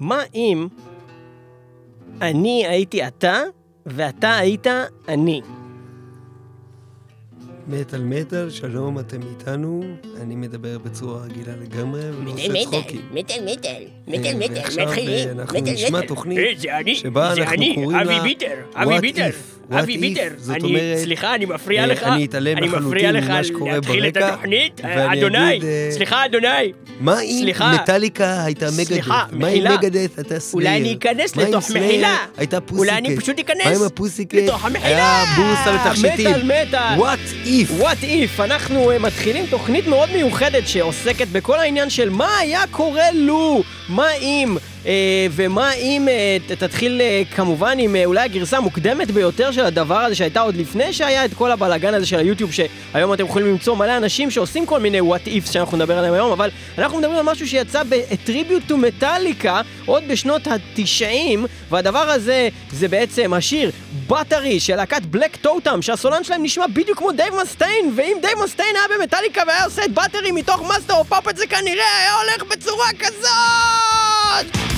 מה אם אני הייתי אתה ואתה היית אני? מטאל מטאל, שלום, אתם איתנו. אני מדבר בצורה רגילה לגמרי, ולא עושה צחוקים. מטל מטל, אה, מטל מטל, ועכשיו מתחילים, אה, אנחנו נשמע. תוכנית אה, זה אני, שבה זה אנחנו אני, קוראים אבי לה ביטר, אבי ביטר, אבי ביטר. סליחה, אני מפריע אה, לך, אני אתעלם אני לחלוטין מפריע לך ממה שקורה להתחיל את ברקע, התוכנית, ואני אדוני, אה, סליחה אדוני, מה אם. מטאליקה הייתה? סליחה, מה אם. מגדט הייתה סלייר? אולי אני אכנס לתוך מחילה? הייתה פוסיקט? אולי אני פשוט אכנס מה אם הפוסיקט לתוך המחילה? היה בורסה לתכשיטים? מטאל מטאל. What if? What if? אנחנו אה, מתחילים תוכנית מאוד מיוחדת שעוסקת בכל העניין של מה היה קורה לו, מה אם, אה, ומה אם אה, תתחיל אה, כמובן עם אה, אולי הגרסה המוקדמת ביותר של הדבר הזה שהייתה עוד לפני שהיה את כל הבלאגן הזה של היוטיוב שהיום אתם יכולים למצוא מלא אנשים שעושים כל מיני what ifs שאנחנו נדבר עליהם היום אבל אנחנו מדברים על משהו שיצא ב-Tribute to Metallica עוד בשנות ה-90 והדבר הזה זה בעצם השיר Battery של להקת בלק טוטם שהסולן שלהם נשמע בדיוק כמו דייב מוסטיין ואם דייב מוסטיין היה במטאליקה והיה עושה את Battery מתוך Master of Puppets זה כנראה היה הולך בצורה כזאת!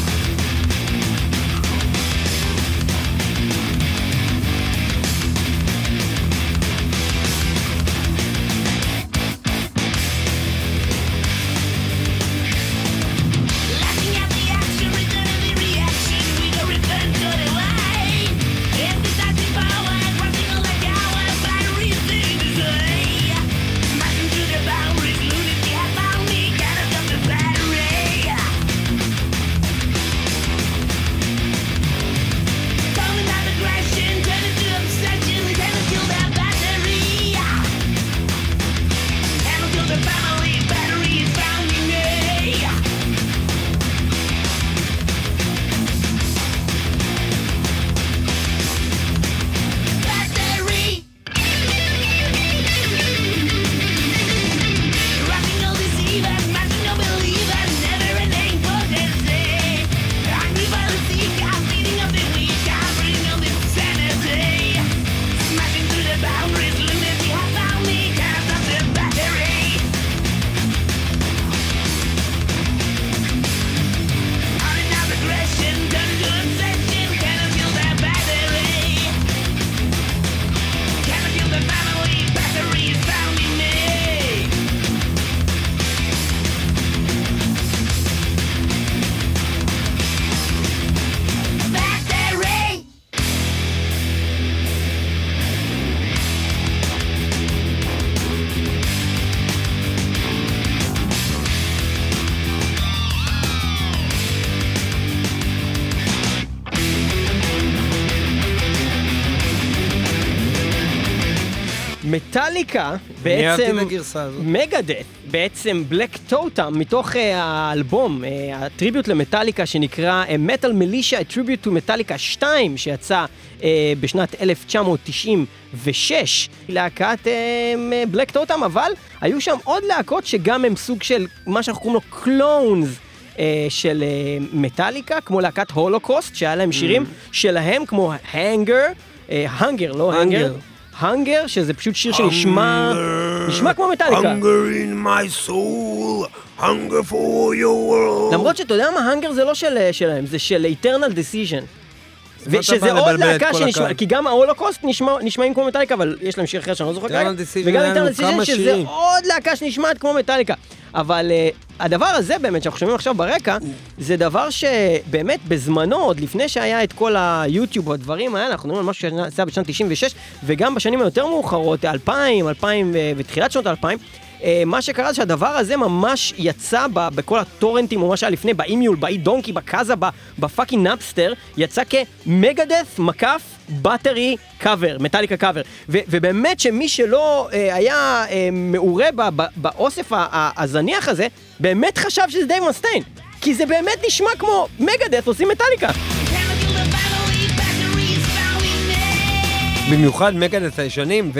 מטאליקה בעצם. מגדת' בעצם בלק טוטם מתוך אה, האלבום אה, ה tribute למטאליקה שנקרא Metal Militia Tribute to Metallica 2 שיצא אה, בשנת 1996 להקת בלק טוטם אבל היו שם עוד להקות שגם הם סוג של מה שאנחנו קוראים לו clones. אה, של אה, מטאליקה, כמו להקת הולוקוסט, שהיה להם שירים שלהם, כמו הנגר, הנגר, לא הנגר, Hunger. הנגר, שזה פשוט שיר שנשמע, נשמע כמו מטאליקה. Hunger in my soul, hunger for your world. למרות שאתה יודע מה, הנגר זה לא של, שלהם, זה של Eternal Decision. ושזה עוד להקה שנשמע? כי גם ההולוקוסט נשמע, נשמעים כמו מטאליקה, אבל יש להם שיר אחר שאני לא זוכר כרגע, וגם Decision כמה שזה. עוד להקה שנשמעת כמו מטאליקה. אבל uh, הדבר הזה באמת, שאנחנו שומעים עכשיו ברקע, זה דבר שבאמת בזמנו, עוד לפני שהיה את כל היוטיוב והדברים האלה, אנחנו מדברים על משהו שנעשה בשנת 96, וגם בשנים היותר מאוחרות, 2000, 2000 ו- ותחילת שנות 2000, אה, מה שקרה זה שהדבר הזה ממש יצא ב- בכל הטורנטים או מה שהיה לפני, ב eMule, ב eDonkey, ב Kazaa, ב fucking Napster, יצא כמגדת' מקף Battery cover, Metallica cover. ו- ובאמת שמי שלא אה, היה אה, מעורה ב- ב- באוסף הזניח הזה, באמת חשב שזה דייב מוסטיין. כי זה באמת נשמע כמו מגדת' עושים מטאליקה. במיוחד מגדס הישנים,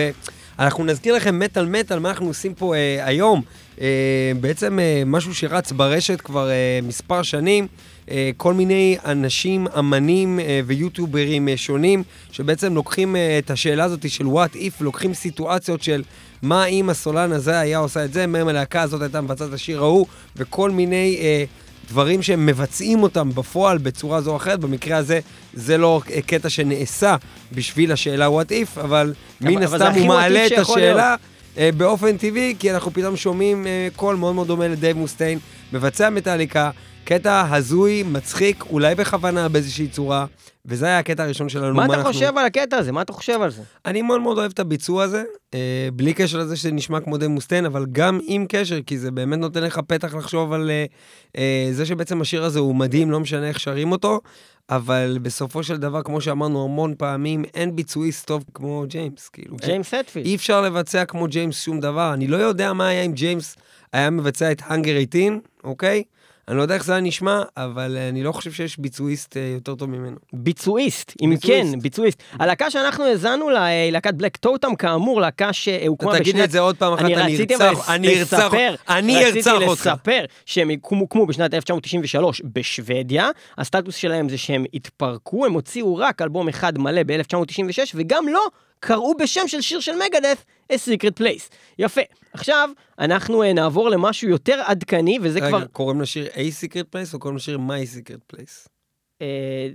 ואנחנו נזכיר לכם מטאל מטאל, מה אנחנו עושים פה אה, היום. אה, בעצם אה, משהו שרץ ברשת כבר אה, מספר שנים, אה, כל מיני אנשים, אמנים אה, ויוטיוברים אה, שונים, שבעצם לוקחים אה, את השאלה הזאת של what if, לוקחים סיטואציות של מה אם הסולן הזה היה עושה את זה, מה אם הלהקה הזאת הייתה מבצעת השיר ההוא, וכל מיני... אה, דברים שהם מבצעים אותם בפועל בצורה זו או אחרת. במקרה הזה, זה לא קטע שנעשה בשביל השאלה what if, אבל מן הסתם הוא מעלה את השאלה אה, באופן טבעי, כי אנחנו פתאום שומעים אה, קול מאוד מאוד דומה לדייב מוסטיין, מבצע מטאליקה, קטע הזוי, מצחיק, אולי בכוונה באיזושהי צורה, וזה היה הקטע הראשון שלנו. מה אתה אנחנו- חושב על הקטע הזה? מה אתה חושב על זה? אני מאוד מאוד אוהב את הביצוע הזה, אה, בלי קשר לזה שזה נשמע כמו דייב מוסטיין, אבל גם עם קשר, כי זה באמת נותן לך פתח לחשוב על אה, אה, זה שבעצם השיר הזה הוא מדהים, לא משנה איך שרים אותו, אבל בסופו של דבר, כמו שאמרנו המון פעמים, אין ביצועיסט טוב כמו ג'יימס, כאילו. ג'יימס הטפילד. אי אפשר לבצע כמו ג'יימס שום דבר. אני לא יודע מה היה אם ג'יימס היה מבצע את האנגר 18, אוקיי? אני לא יודע איך זה היה נשמע, אבל אה, אני לא חושב שיש ביצועיסט אה, יותר טוב ממנו. ביצועיסט, אם ביצועיסט. כן, ביצועיסט. הלהקה שאנחנו האזנו לה, היא להקת בלק טוטם, כאמור, להקה שהוקמה אתה תגיד את זה עוד פעם אחת, אני ארצח, אני ארצח, אני ארצח אותך. רציתי לספר שהם הוקמו בשנת 1993 בשוודיה, הסטטוס שלהם זה שהם התפרקו, הם הוציאו רק אלבום אחד מלא ב-1996, וגם לא קראו בשם של שיר של מגדף, A Secret Place. יפה. עכשיו, אנחנו אה, נעבור למשהו יותר עדכני, וזה רגע, כבר... קוראים לשיר A Secret Place או קוראים לשיר My Secret Place? אה,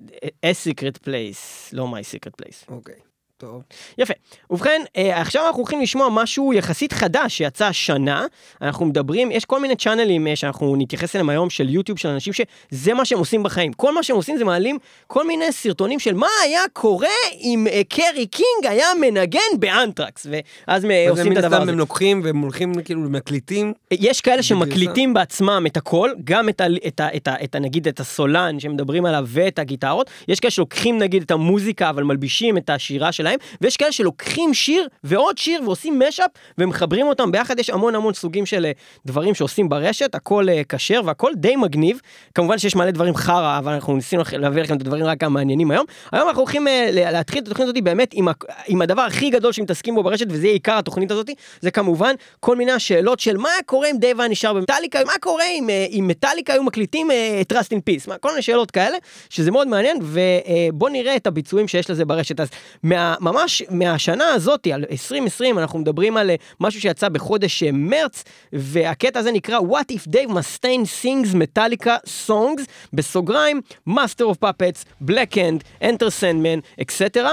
A Secret Place, לא My Secret Place. אוקיי, טוב. יפה. ובכן, אה, עכשיו אנחנו הולכים לשמוע משהו יחסית חדש שיצא השנה. אנחנו מדברים, יש כל מיני צ'אנלים אה, שאנחנו נתייחס אליהם היום של יוטיוב של אנשים שזה מה שהם עושים בחיים. כל מה שהם עושים זה מעלים כל מיני סרטונים של מה היה קורה אם אה, קרי קינג היה מנגן באנטרקס. ואז עושים את הדבר הזה. הם לוקחים והם הולכים כאילו מקליטים. יש כאלה. שמקליטים בעצמם את הכל, גם את, ה, את, ה, את, ה, את ה, נגיד את הסולן שמדברים עליו ואת הגיטרות, יש כאלה שלוקחים נגיד את המוזיקה אבל מלבישים את השירה שלהם, ויש כאלה שלוקחים שיר ועוד שיר ועושים mashup ומחברים אותם ביחד, יש המון המון סוגים של אה, דברים שעושים ברשת, הכל אה, כשר והכל די מגניב, כמובן שיש מלא דברים חרא, אבל אנחנו ניסינו להביא לכם את הדברים רק המעניינים היום. היום אנחנו הולכים אה, להתחיל את התוכנית הזאת באמת עם, עם הדבר הכי גדול שמתעסקים בו ברשת, וזה עיקר התוכנית הזאת, זה כמובן כל מיני השאלות של מה קורה אם דייב היה נשאר במטאליקה, מה קורה אם, אם מטאליקה היו מקליטים את Rust in Peace, מה- כל מיני שאלות כאלה, שזה מאוד מעניין, ובוא נראה את הביצועים שיש לזה ברשת. אז מה, ממש מהשנה הזאת, על 2020, אנחנו מדברים על אה, משהו שיצא בחודש אה, מרץ, והקטע הזה נקרא What if Dave Mustaine sings Metallica songs, בסוגריים, Master of Puppets, Black Hand, Enter Sandman, אקסטרה,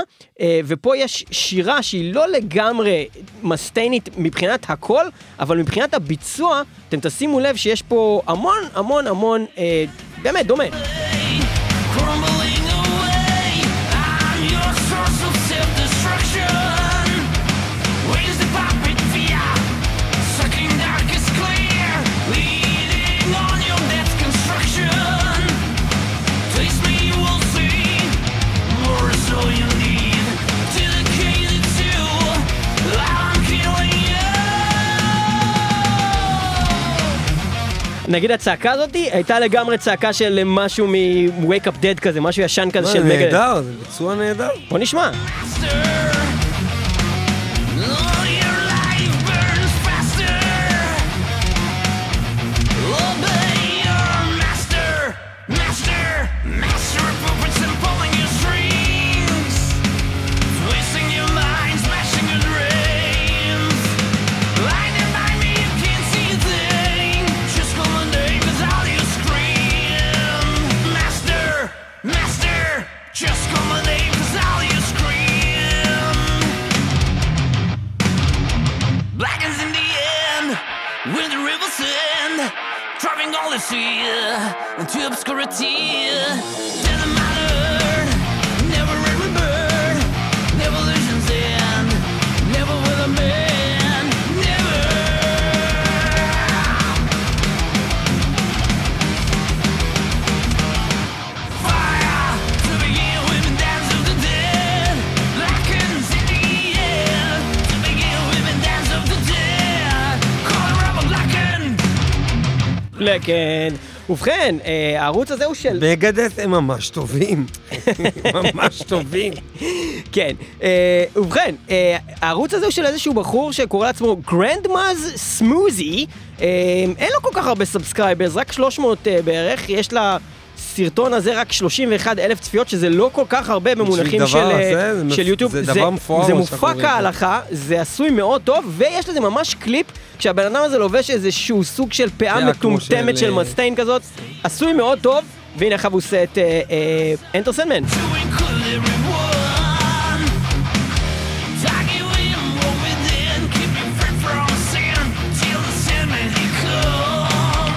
ופה יש שירה שהיא לא לגמרי מסטיינית מבחינת הכל, אבל מבחינת הביצוע, אתם תשימו לב שיש פה המון המון המון, אה, באמת, דומה. Crumbling נגיד הצעקה הזאתי הייתה לגמרי צעקה של משהו מ-Wake Up Dead כזה, משהו ישן כזה של מגה. נהדר, זה ביצוע נהדר. בוא נשמע. fantasier, en typisk rutine לקן. ובכן, אה, הערוץ הזה הוא של... מגדת' הם ממש טובים. ממש טובים. כן. אה, ובכן, אה, הערוץ הזה הוא של איזשהו בחור שקורא לעצמו Grandma's Smoothie. אין לו כל כך הרבה subscribers, רק 300 אה, בערך. יש לה הסרטון הזה רק 31 אלף צפיות, שזה לא כל כך הרבה במונחים דבר של, אה, זה של יוטיוב. זה דבר מפואר זה מופק. כהלכה, זה עשוי מאוד טוב, ויש לזה ממש קליפ, כשהבן אדם הזה לובש איזשהו סוג של פאה מטומטמת של, של אה, מסטיין כזאת, עשוי מאוד טוב, והנה עכשיו הוא עושה את אה, אנטר סנדמן.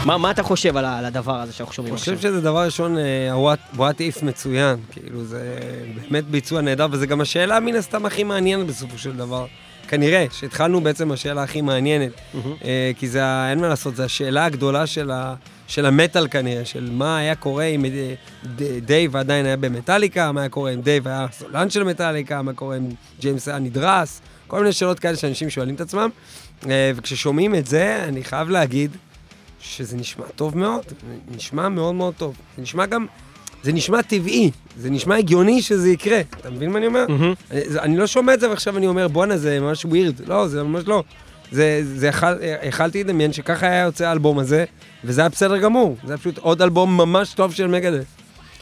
מה מה אתה חושב על על הדבר הזה שאנחנו שומעים אני עכשיו? חושב שזה דבר ראשון, הוואט איף מצוין, כאילו זה באמת ביצוע נהדר, וזה גם השאלה מן הסתם הכי מעניינת בסופו של דבר. כנראה, שהתחלנו בעצם השאלה הכי מעניינת, אה, כי זה, אין מה לעשות, זו השאלה הגדולה של, ה, של המטאל כנראה, של מה היה קורה אם אה, דייב עדיין היה במטאליקה, מה היה קורה אם דייב היה סולן של מטאליקה, מה קורה אם ג'יימס היה נדרס, כל מיני שאלות כאלה שאנשים שואלים את עצמם, אה, וכששומעים את זה, אני חייב להגיד, שזה נשמע טוב מאוד, נשמע מאוד מאוד טוב. זה נשמע גם, זה נשמע טבעי, זה נשמע הגיוני שזה יקרה. אתה מבין מה אני אומר? מהמם. אני, זה- אני לא שומע את זה ועכשיו אני אומר, בואנה, זה ממש weird. לא, זה ממש לא. זה, זה יכול, יכלתי לדמיין שככה היה יוצא האלבום הזה, וזה היה בסדר גמור. זה היה פשוט עוד אלבום ממש טוב של מגדל.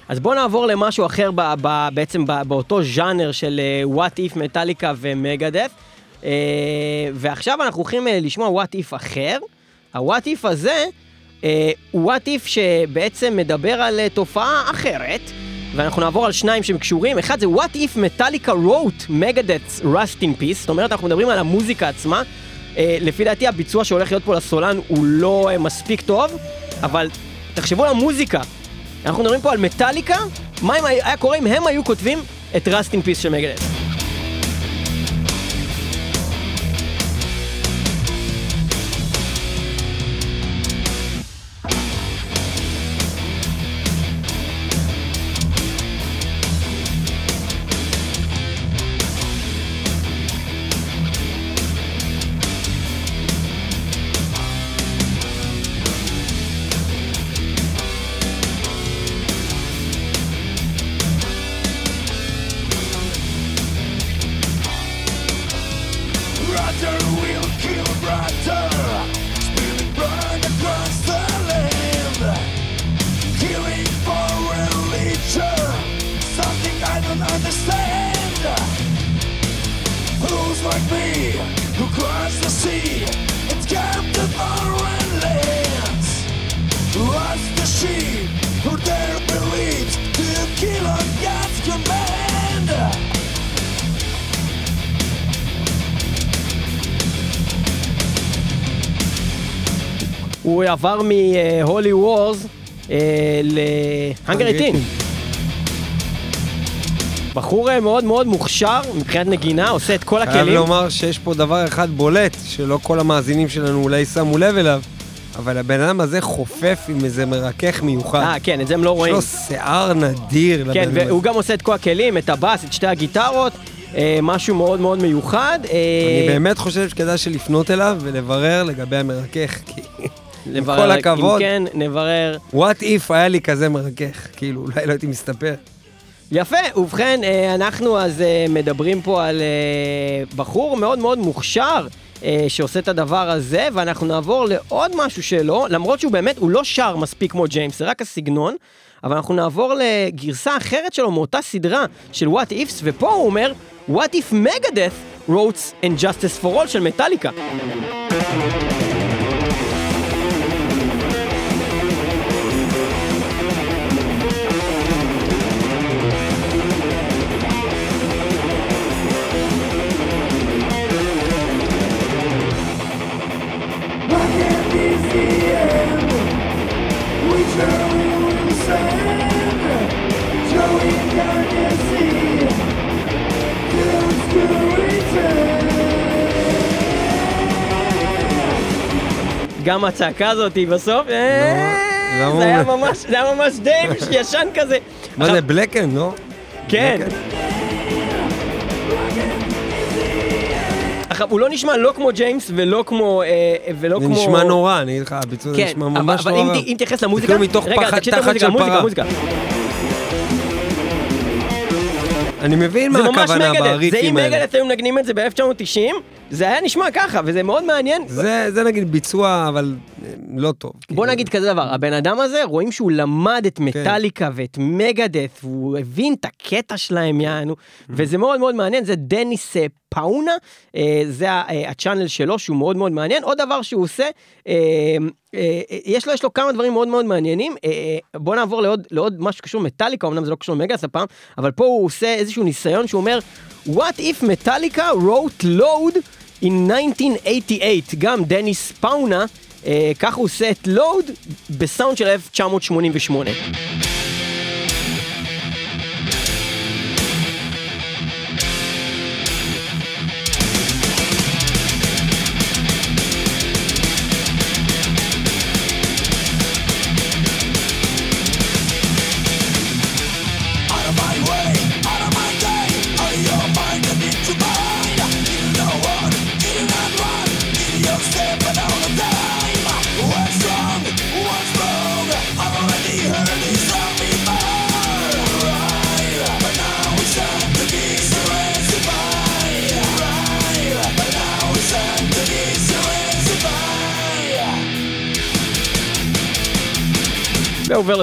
אז בואו נעבור למשהו אחר ב, ב, בעצם ב, באותו ז'אנר של אה, What If מטאליקה ומגדף. אה, ועכשיו אנחנו הולכים אה, לשמוע What If אחר. ה-What If הזה אה, הוא What If שבעצם מדבר על אה, תופעה אחרת. ואנחנו נעבור על שניים שהם קשורים. אחד זה What If מטאליקה wrote Megadeth's Rust in Peace. זאת אומרת, אנחנו מדברים על המוזיקה עצמה. אה, לפי דעתי הביצוע שהולך להיות פה לסולן הוא לא אה, מספיק טוב, אבל תחשבו על המוזיקה. אנחנו מדברים פה על מטאליקה, מה אם היה קורה אם הם היו כותבים את in Peace של מגדל? עבר מהולי וורס להאנגר 18. בחור אה, מאוד מאוד מוכשר מבחינת נגינה, עושה את כל חייב הכלים. לומר שיש פה דבר אחד בולט, שלא כל המאזינים שלנו אולי שמו לב אליו, אבל הבן אדם הזה חופף עם איזה מרכך מיוחד. אה, כן, את זה הם לא יש רואים. לו שיער נדיר לבן כן. והוא גם עושה את כל הכלים, את הבאס, את שתי הגיטרות, אה, משהו מאוד מאוד מיוחד. אה, אני באמת חושב שכדאי שלפנות אליו ולברר לגבי המרכך, כי נברר, כל הכבוד, אם כן, נברר. what if היה לי כזה מרכך, כאילו אולי לא הייתי מסתפר. יפה, ובכן, אה, אנחנו אז אה, מדברים פה על אה, בחור מאוד מאוד מוכשר. שעושה את הדבר הזה, ואנחנו נעבור לעוד משהו שלו, למרות שהוא באמת, הוא לא שר מספיק כמו ג'יימס, זה רק הסגנון, אבל אנחנו נעבור לגרסה אחרת שלו מאותה סדרה של What Ifs, ופה הוא אומר, What If Megadeth wrote and Justice for All של מטאליקה. גם הצעקה הזאת בסוף, אה, למה זה היה ממש, זה היה ממש דייב ישן כזה. מה זה, בלקן, לא? כן. עכשיו, הוא לא נשמע לא כמו ג'יימס ולא כמו... אה, ולא זה כמו... נשמע נורא, אני אגיד לך, הביצוע כן, נשמע אבל, ממש אבל נורא. ת- אם תתייחס למוזיקה... כאילו מתוך רגע, פחד תחת של פרה. מוזיקה. אני מבין זה מה ממש הכוונה מגדל, זה אם בריפים האלה. מגדל היו מנגנים את זה ב-1990, זה היה נשמע ככה, וזה מאוד מעניין. זה, זה נגיד ביצוע, אבל אה, לא טוב. בוא כאילו. נגיד כזה דבר, הבן אדם הזה, רואים שהוא למד את מטאליקה ואת מגדף, והוא הבין את הקטע שלהם, יענו, וזה מאוד מאוד מעניין, זה דניס אה, פאונה, אה, זה הצ'אנל שלו, שהוא מאוד מאוד מעניין. עוד דבר שהוא עושה, יש לו, יש לו כמה דברים מאוד מאוד מעניינים. בוא נעבור לעוד, לעוד משהו שקשור מטאליקה, אמנם זה לא קשור למגדף הפעם, אבל פה הוא עושה איזשהו ניסיון שהוא אומר, What if Metallica wrote load in 1988, גם דניס פאונה, אה, ככה הוא עושה את לואוד בסאונד של 1988.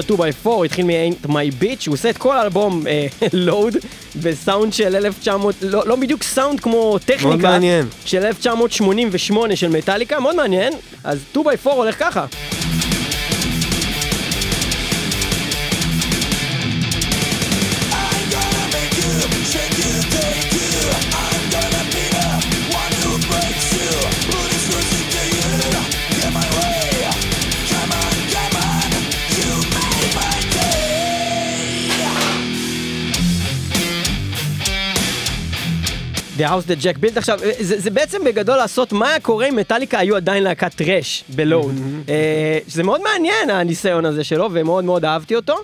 ועובר ל-2x4, התחיל מ-Ain't My Bitch, הוא עושה את כל האלבום לואוד בסאונד של 1900, לא, לא בדיוק סאונד כמו טכניקה, מאוד מעניין. של 1988 של מטאליקה, מאוד מעניין, אז 2x4 הולך ככה. The House That Jack Built. עכשיו, זה, זה בעצם בגדול לעשות מה היה קורה אם מטאליקה היו עדיין להקת טראש בלואוד. אה, שזה מאוד מעניין הניסיון הזה שלו, ומאוד מאוד אהבתי אותו.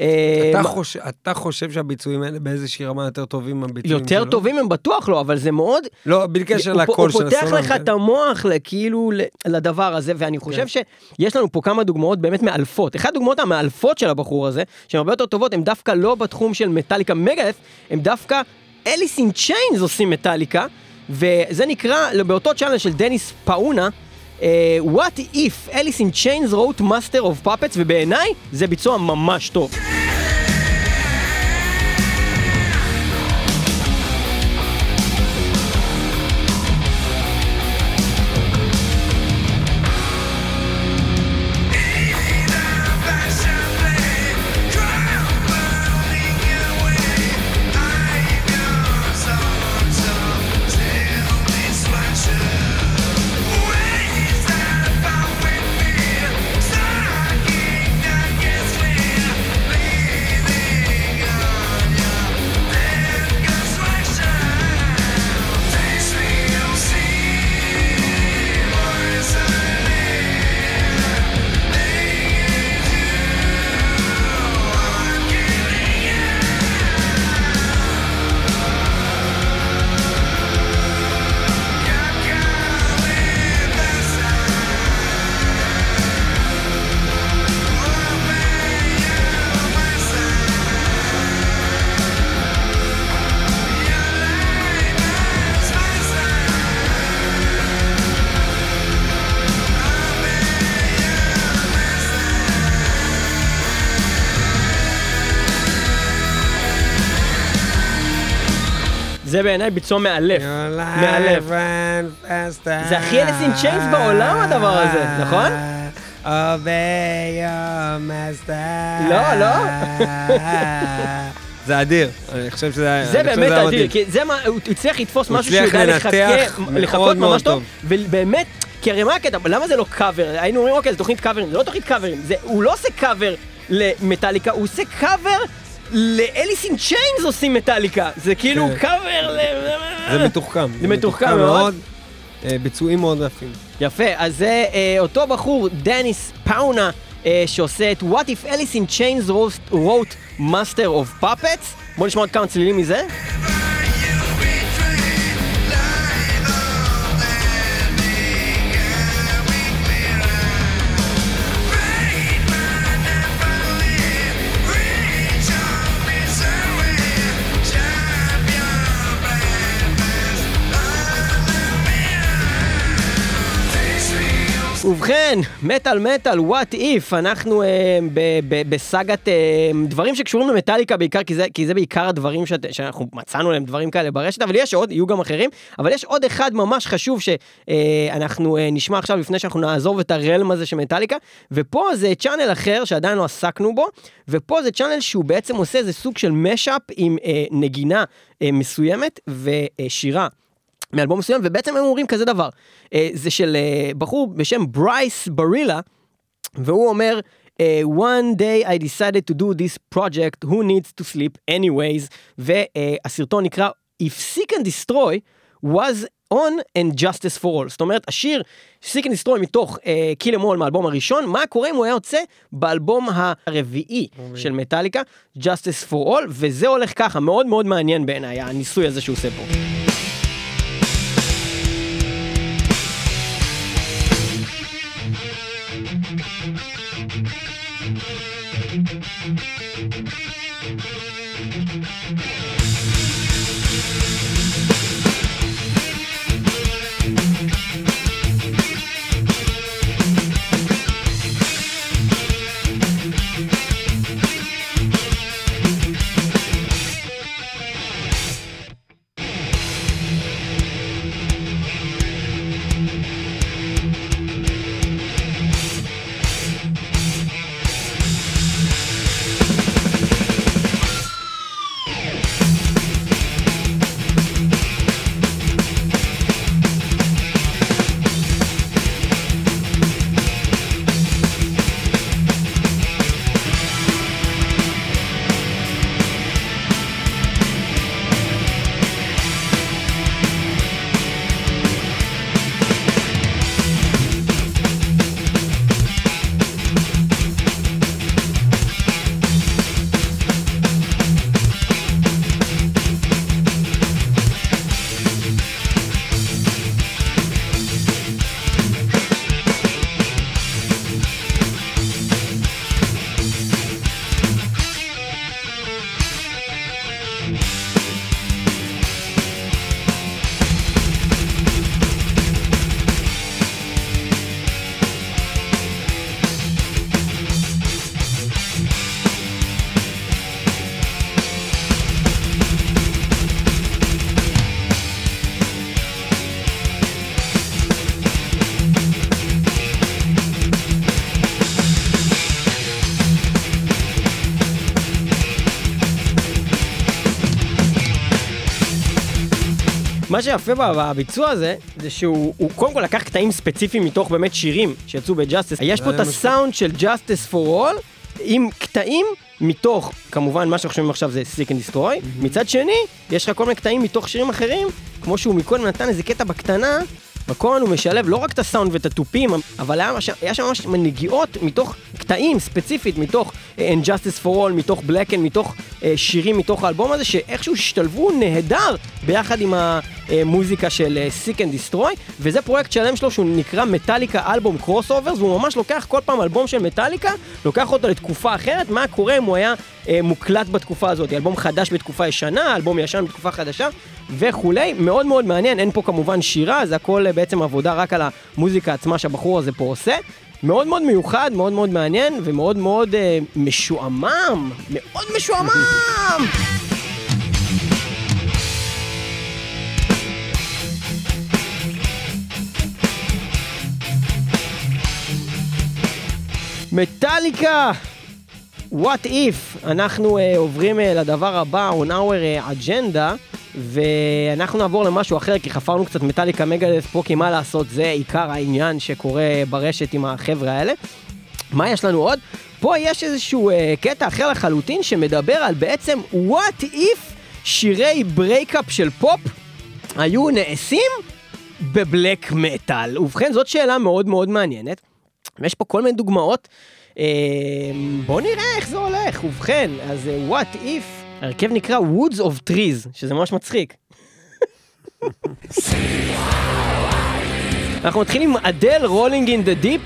אה, אתה, חושב, אתה חושב שהביצועים האלה באיזושהי רמה יותר טובים מהביצועים יותר שלו? טובים הם בטוח לא, אבל זה מאוד... לא, בלי קשר הוא, לקול הוא של פותח הסולן. לך את המוח כאילו לדבר הזה, ואני חושב שיש לנו פה כמה דוגמאות באמת מאלפות. אחת הדוגמאות המאלפות של הבחור הזה, שהן הרבה יותר טובות, הן דווקא לא בתחום של מטאליקה מגאף, הן דווקא אליס אין צ'יינס עושים מטאליקה, וזה נקרא, באותו צ'אנל של דניס פאונה, אה, What if Alice in Chains wrote Master of Puppets, ובעיניי זה ביצוע ממש טוב. זה בעיניי ביצוע מאלף. מאלף. זה הכי אליס אין צ'יינס בעולם, הדבר הזה, נכון? Obey your master. לא, לא. זה אדיר, אני חושב שזה היה... זה באמת אדיר. כי זה מה, הוא הצליח לתפוס משהו שהוא יודע לחכות ממש טוב. ובאמת, כי הרי מה הקטע, למה זה לא קאבר? היינו אומרים, אוקיי, זו תוכנית קאברים, זה לא תוכנית קאברים, הוא לא עושה קאבר למטאליקה, הוא עושה קאבר לאליס אין צ'יינס עושים מטאליקה, זה כאילו כן. קאבר ל... זה מתוחכם. זה מתוחכם מאוד. אה, ביצועים מאוד יפים. יפה, אז זה אה, אותו בחור, דניס פאונה, אה, שעושה את What if Alice in Chains wrote, wrote Master of Puppets. בוא נשמע עוד כמה צלילים מזה. ובכן, מטאל מטאל, וואט איף, אנחנו אה, ב- ב- בסאגת אה, דברים שקשורים למטאליקה בעיקר, כי זה, כי זה בעיקר הדברים שאת, שאנחנו מצאנו להם דברים כאלה ברשת, אבל יש עוד, יהיו גם אחרים, אבל יש עוד אחד ממש חשוב שאנחנו אה, נשמע עכשיו לפני שאנחנו נעזוב את הרלם הזה של מטאליקה, ופה זה צ'אנל אחר שעדיין לא עסקנו בו, ופה זה צ'אנל שהוא בעצם עושה איזה סוג של משאפ עם אה, נגינה אה, מסוימת ושירה. מאלבום מסוים, ובעצם הם אומרים כזה דבר, אה, זה של אה, בחור בשם ברייס ברילה, והוא אומר, אה, one day I decided to do this project, who needs to sleep anyways, והסרטון נקרא If Seek and Destroy was on and justice for all. זאת אומרת, השיר Seek and Destroy מתוך uh, Kill Em All מהאלבום הראשון, מה קורה אם הוא היה יוצא באלבום הרביעי של מטאליקה, justice for all, וזה הולך ככה, מאוד מאוד מעניין בעיניי, הניסוי הזה שהוא עושה פה. מה שיפה בביצוע הזה, זה שהוא הוא קודם כל לקח קטעים ספציפיים מתוך באמת שירים שיצאו בג'אסטיס. יש פה את. הסאונד של Justice for All, עם קטעים מתוך, כמובן מה שאנחנו שומעים עכשיו זה Seek and Destroy, מצד שני, יש לך כל מיני קטעים מתוך שירים אחרים, כמו שהוא מקודם נתן איזה קטע בקטנה, בקורן הוא משלב לא רק את הסאונד ואת התופים, אבל היה, היה שם ממש נגיעות מתוך קטעים ספציפית, מתוך אה, Injustice for All, מתוך Blacken, מתוך אה, שירים מתוך האלבום הזה, שאיכשהו השתלבו נהדר ביחד עם המוזיקה של אה, Seek and Destroy, וזה פרויקט שלם שלו שהוא נקרא Metallica Album Crossovers, והוא ממש לוקח כל פעם אלבום של מטאליקה, לוקח אותו לתקופה אחרת, מה קורה אם הוא היה אה, מוקלט בתקופה הזאת, אלבום חדש בתקופה ישנה, אלבום ישן בתקופה חדשה וכולי, מאוד מאוד מעניין, אין פה כמובן שירה, זה הכל בעצם עבודה רק על המוזיקה עצמה שהבחור הזה פה עושה. מאוד מאוד מיוחד, מאוד מאוד מעניין ומאוד מאוד אה, משועמם, מאוד משועמם! מטאליקה! What if? אנחנו אה, עוברים אה, לדבר הבא, on our uh, agenda, ואנחנו נעבור למשהו אחר, כי חפרנו קצת מטאליקה Megadeth פה, כי מה לעשות, זה עיקר העניין שקורה ברשת עם החבר'ה האלה. מה יש לנו עוד? פה יש איזשהו אה, קטע אחר לחלוטין שמדבר על בעצם what if שירי breakup של פופ היו נעשים בבלק מטאל. ובכן, זאת שאלה מאוד מאוד מעניינת. ויש פה כל מיני דוגמאות. אה, בואו נראה איך זה הולך. ובכן, אז אה, what if, ההרכב נקרא Woods of Trees, שזה ממש מצחיק. אנחנו מתחילים עם אדל Rolling in the Deep.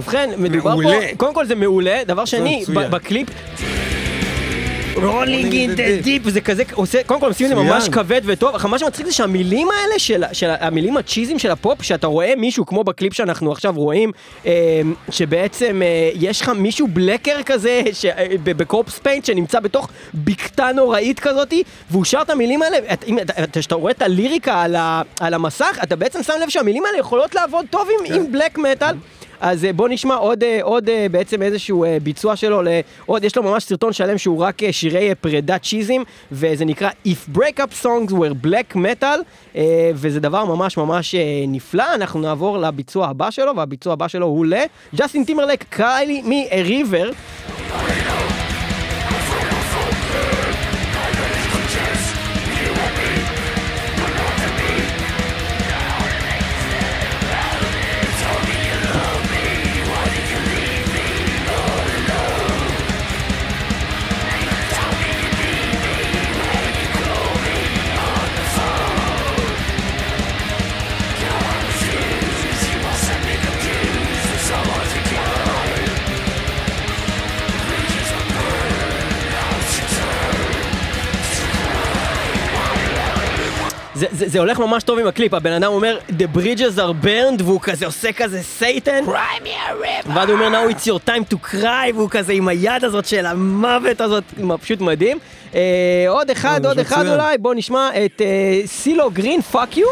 ובכן, מדובר פה, מעולה. קודם כל זה מעולה, דבר שני, בקליפ... Rolling in the Deep, זה כזה, עושה, קודם כל עושים את זה. ממש כבד וטוב, אך מה שמצחיק זה שהמילים האלה, של, של המילים הצ'יזיים של הפופ, שאתה רואה מישהו כמו בקליפ שאנחנו עכשיו רואים, אה, שבעצם אה, יש לך מישהו blacker כזה, ש- אה, ב corpse paint, שנמצא בתוך בקתה נוראית כזאתי, והוא שר את המילים האלה, את- אם אתה- אתה- כשאתה רואה את הליריקה על, ה, על המסך, אתה בעצם שם לב שהמילים האלה יכולות לעבוד טוב עם, עם בלק מטאל. אז אה, בוא נשמע עוד, אה, עוד אה, בעצם איזשהו ביצוע שלו, לעוד, יש לו ממש סרטון שלם שהוא רק שירי פרידת צ'יזים, וזה נקרא If Breakup Songs were Black Metal, וזה דבר ממש ממש נפלא. אנחנו נעבור לביצוע הבא שלו, והביצוע הבא שלו הוא לג'סטין טימרלק קיילי מ-River. זה, זה, זה הולך ממש טוב עם הקליפ, הבן אדם אומר The bridges are burned והוא כזה עושה כזה Satan ואז הוא אומר now it's your time to cry והוא כזה עם היד הזאת של המוות הזאת, פשוט מדהים. אה, עוד אחד, זה עוד אחד. אולי, בוא נשמע את אה, CeeLo Green, Fuck You.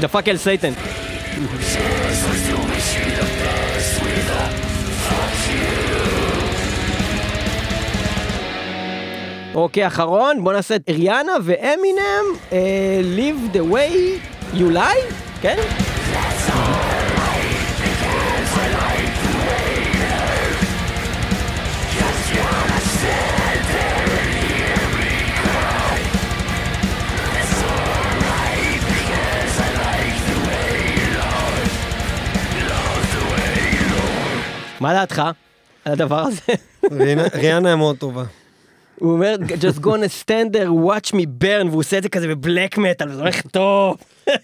דפק אל סייטן. אוקיי, אחרון, בוא נעשה את אריאנה ואמינם, אה, Live the way you lie, כן? מה דעתך על הדבר הזה? ריאנה- היא מאוד טובה. הוא אומר, just gonna stand there, watch me burn, והוא עושה את זה כזה בבלק מטאל, וזה הולך טוב.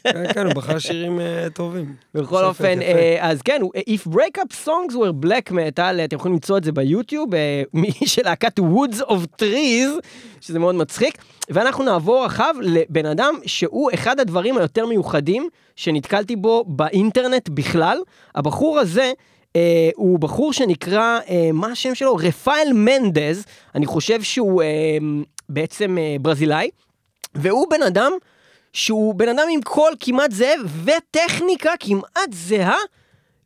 כן, כן, הוא בחר שירים אה, טובים. בכל אופן. אה, אז כן, If breakup songs were black metal, אתם יכולים למצוא את זה ביוטיוב, אה, של להקת Woods of Trees, שזה מאוד מצחיק. ואנחנו נעבור אחריו לבן אדם שהוא אחד הדברים היותר מיוחדים שנתקלתי בו באינטרנט בכלל. הבחור הזה, אה, הוא בחור שנקרא, אה, מה השם שלו? רפאל מנדז, אני חושב שהוא אה, בעצם אה, ברזילאי, והוא בן אדם שהוא בן אדם עם קול כמעט זאב וטכניקה כמעט זהה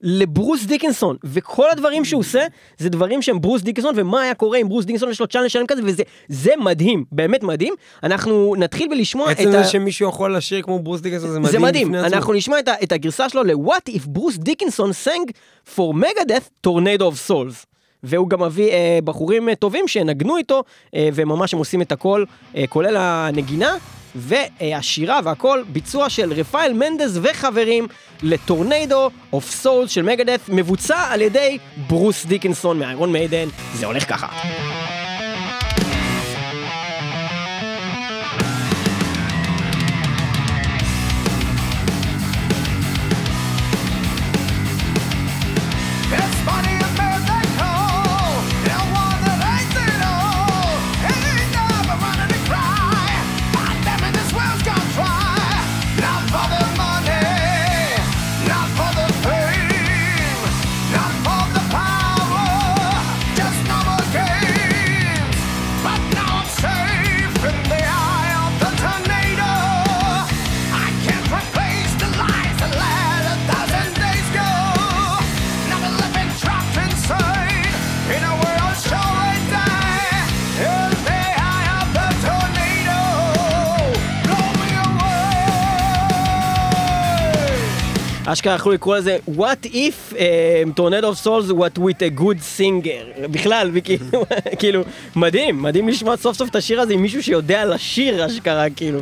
לברוס דיקנסון, וכל הדברים שהוא עושה זה דברים שהם ברוס דיקנסון, ומה היה קורה אם ברוס דיקנסון יש לו צ'אנל שלם כזה, וזה זה מדהים, באמת מדהים. אנחנו נתחיל בלשמוע את עצם ה... זה שמישהו יכול לשיר כמו ברוס דיקנסון זה מדהים. זה מדהים. אנחנו נשמע את, את הגרסה שלו ל-What if ברוס דיקנסון sang for Megadeth Tornado of Souls. והוא גם מביא אה, בחורים אה, טובים שנגנו איתו, אה, וממש הם עושים את הכל, אה, כולל הנגינה, והשירה והכל, ביצוע של רפאל מנדס וחברים ל Tornado of Souls של Megadeth, מבוצע על ידי ברוס דיקנסון מאיירון מיידן, זה הולך ככה. אשכרה יכלו לקרוא לזה What if um, Tornado of Souls what with a good singer? בכלל וכאילו כאילו מדהים מדהים לשמוע סוף סוף את השיר הזה עם מישהו שיודע לשיר אשכרה כאילו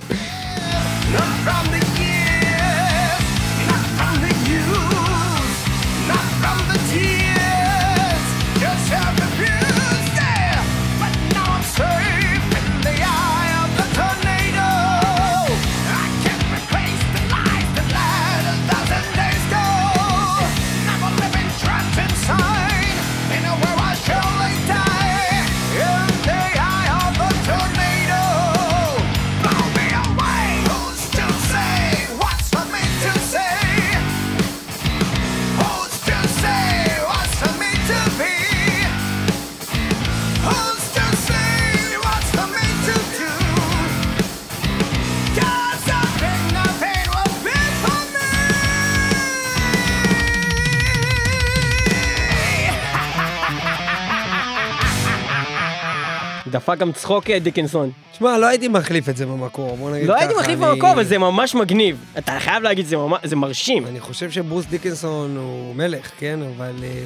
דפק גם צחוק אה, דיקנסון. תשמע, לא הייתי מחליף את זה במקור, בוא נגיד לא ככה. הייתי מחליף אני- במקום, אבל זה ממש מגניב. אתה חייב להגיד, זה ממש- זה מרשים. אני חושב שברוס דיקנסון הוא מלך, כן? אבל אה,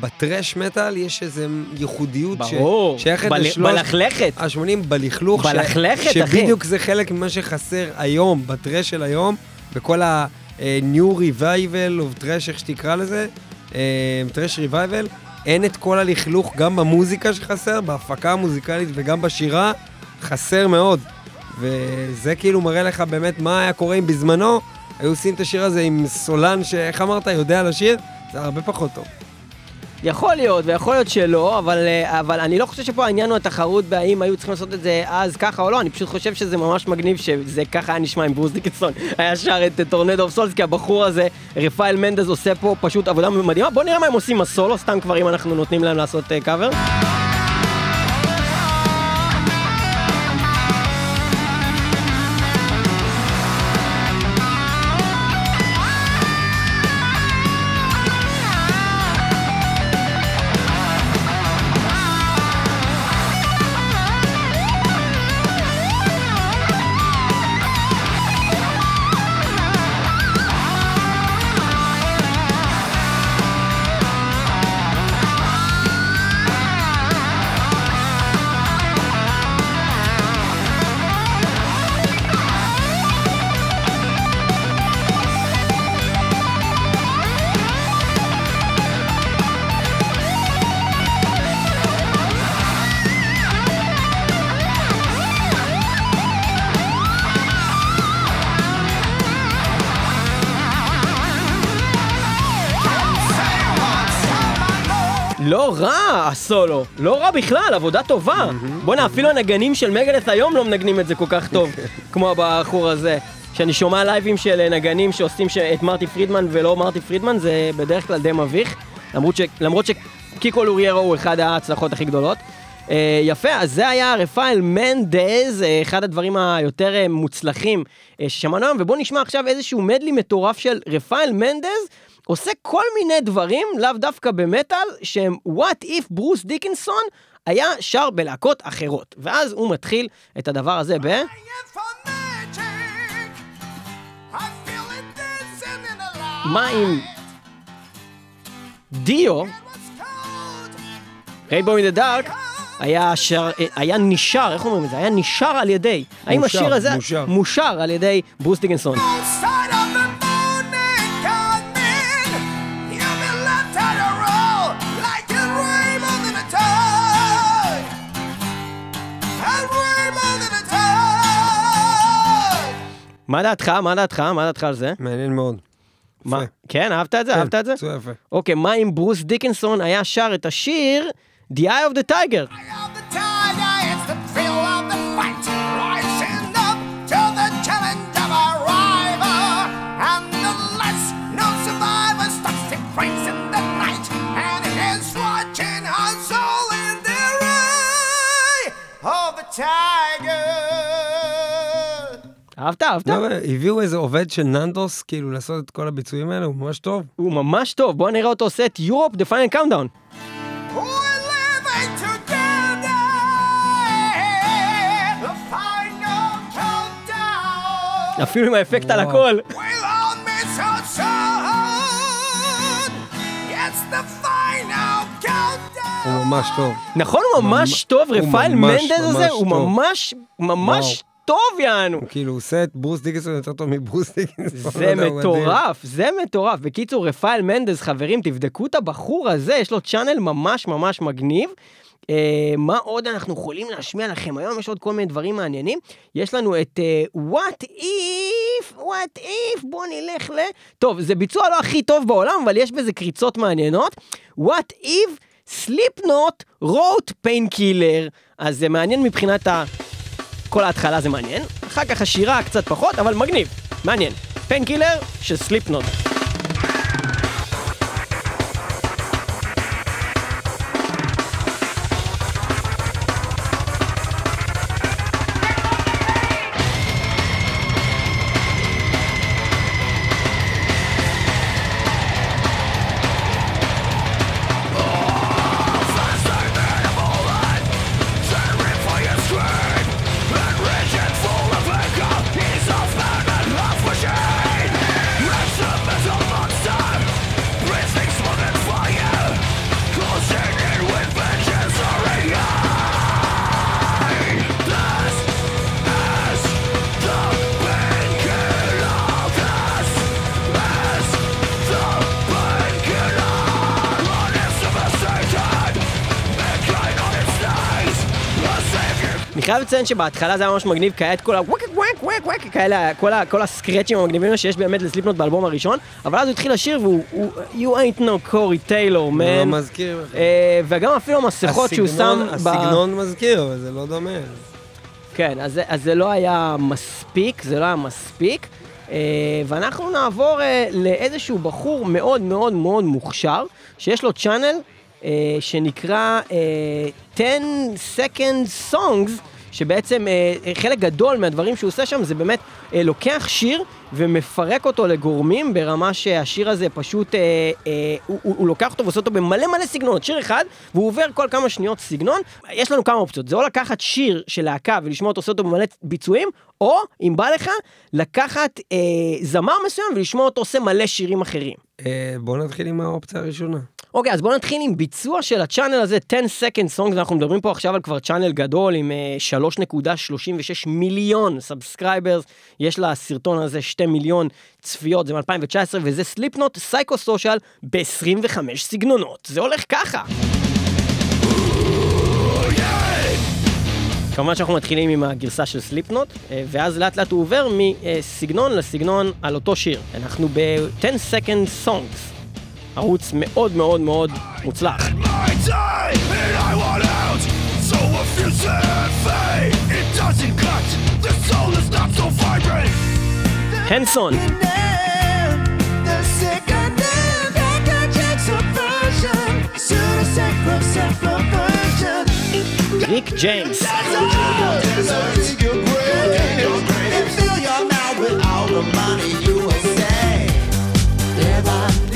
בטרש מטאל יש איזו ייחודיות ש- ברור. שייכת בל- לשלוש... בלכלכת. ה-80 בלכלוך. ש- בלכלכת, אחי. שבדיוק זה חלק ממה שחסר היום, בטרש של היום, בכל ה-new revival of trash, איך שתקרא לזה, thrash revival, אין את כל הלכלוך, גם במוזיקה שחסר, בהפקה המוזיקלית וגם בשירה, חסר מאוד. וזה כאילו מראה לך באמת מה היה קורה אם בזמנו היו עושים את השיר הזה עם סולן שאיך אמרת, יודע לשיר? זה הרבה פחות טוב. יכול להיות, ויכול להיות שלא, אבל, אה, אבל אני לא חושב שפה העניין הוא התחרות בהאם היו צריכים לעשות את זה אז ככה או לא, אני פשוט חושב שזה ממש מגניב שזה ככה היה נשמע עם ברוס דיקנסון. היה שר את Tornado of Souls, כי הבחור הזה, רפאל מנדז עושה פה פשוט עבודה מדהימה. בוא נראה מה הם עושים עם הסולו, סתם כבר אם אנחנו נותנים להם לעשות קאבר. לא רע הסולו, לא רע בכלל, עבודה טובה. בואנה, אפילו הנגנים של מגדס היום לא מנגנים את זה כל כך טוב, כמו הבחור הזה. כשאני שומע לייבים של אה, נגנים שעושים. את מרטי פרידמן ולא מרטי פרידמן, זה בדרך כלל די מביך. למרות, ש... למרות שקיקו לוריירו הוא אחד ההצלחות הכי גדולות. אה, יפה, אז זה היה רפאל מנדז, אה, אחד הדברים היותר אה, מוצלחים אה, ששמענו היום, ובואו נשמע עכשיו איזשהו מדלי מטורף של רפאל מנדז, עושה כל מיני דברים, לאו דווקא במטאל, שהם what if ברוס דיקנסון היה שר בלהקות אחרות. ואז הוא מתחיל את הדבר הזה ב... מה עם דיו, רייבו אין דה דארק, היה, שר, היה נשר, איך אומרים את זה? היה נשר על ידי. האם מושר, השיר הזה מושר. מושר על ידי ברוס דיקנסון? מה דעתך? מה דעתך? מה דעתך על זה? מעניין מאוד. מה? כן, אהבת את זה? כן, אהבת את זה? מצוין, יפה. אוקיי, מה אם ברוס דיקנסון היה שר את השיר The Eye of the Tiger? Tiger! אהבת? אהבת? לא, הביאו איזה עובד של ננדוס, כאילו, לעשות את כל הביצועים האלה, הוא ממש טוב. הוא ממש טוב, בוא נראה אותו עושה את Europe The Final Countdown. אפילו עם האפקט על. הכל. הוא ממש טוב. נכון, הוא ממש טוב, רפאל מנדז הזה, הוא. ממש, ממש טוב, יענו. הוא כאילו עושה את ברוס דיקנסון יותר טוב מברוס דיקנסון. לא זה הוא מדהים. מטורף, זה מטורף. בקיצור, רפאל מנדז, חברים, תבדקו את הבחור הזה, יש לו צ'אנל ממש ממש מגניב. אה, מה עוד אנחנו יכולים להשמיע לכם היום? יש עוד כל מיני דברים מעניינים. יש לנו את אה, What If, What If, בואו נלך ל... טוב, זה ביצוע לא הכי טוב בעולם, אבל יש בזה קריצות מעניינות. What If Slipknot wrote Painkiller. אז זה מעניין מבחינת ה... כל ההתחלה זה מעניין, אחר כך השירה קצת פחות, אבל מגניב, מעניין. פנקילר של סליפנוט. חייב לציין שבהתחלה זה היה ממש מגניב, כי היה את כל ה... וואק וואק וואק וואק כאלה, כל ה- כל הסקרצ'ים המגניבים שיש באמת לסליפנוט באלבום הראשון, אבל אז הוא התחיל לשיר והוא... הוא- You ain't no Corey Taylor, לא man. מזכיר. אה, וגם אפילו המסכות שהוא שם... הסגנון- ב- מזכיר, אבל זה לא דומה. כן, אז, אז זה לא היה מספיק, זה לא היה מספיק. אה, ואנחנו נעבור אה, לאיזשהו בחור מאוד מאוד מאוד מוכשר, שיש לו צ'אנל אה, שנקרא אה, 10 Second Songs, שבעצם אה, חלק גדול מהדברים שהוא עושה שם זה באמת אה, לוקח שיר ומפרק אותו לגורמים ברמה שהשיר הזה פשוט, אה, אה, הוא, הוא, הוא לוקח אותו ועושה אותו במלא מלא סגנונות, שיר אחד, והוא עובר כל כמה שניות סגנון. יש לנו כמה אופציות, זה או לקחת שיר של להקה ולשמוע אותו עושה אותו במלא ביצועים, או אם בא לך, לקחת אה, זמר מסוים ולשמוע אותו עושה מלא שירים אחרים. אה, בואו נתחיל עם האופציה הראשונה. אוקיי, אז בואו נתחיל עם ביצוע של ה channel הזה, 10 Second Songs, אנחנו מדברים פה עכשיו על כבר channel גדול עם אה, 3.36 מיליון subscribers, יש לסרטון הזה 2 מיליון צפיות, זה מ-2019, וזה Slipknot Psychosocial ב-25 סגנונות. זה הולך ככה. כמובן שאנחנו מתחילים עם הגרסה של Slipknot, אה, ואז לאט לאט הוא עובר מסגנון לסגנון על אותו שיר. אנחנו ב-10 Second Songs, ערוץ מאוד מאוד מאוד מוצלח. So it doesn't cut. The soul is not so vibrant. הנסון. ריק ג'יימס.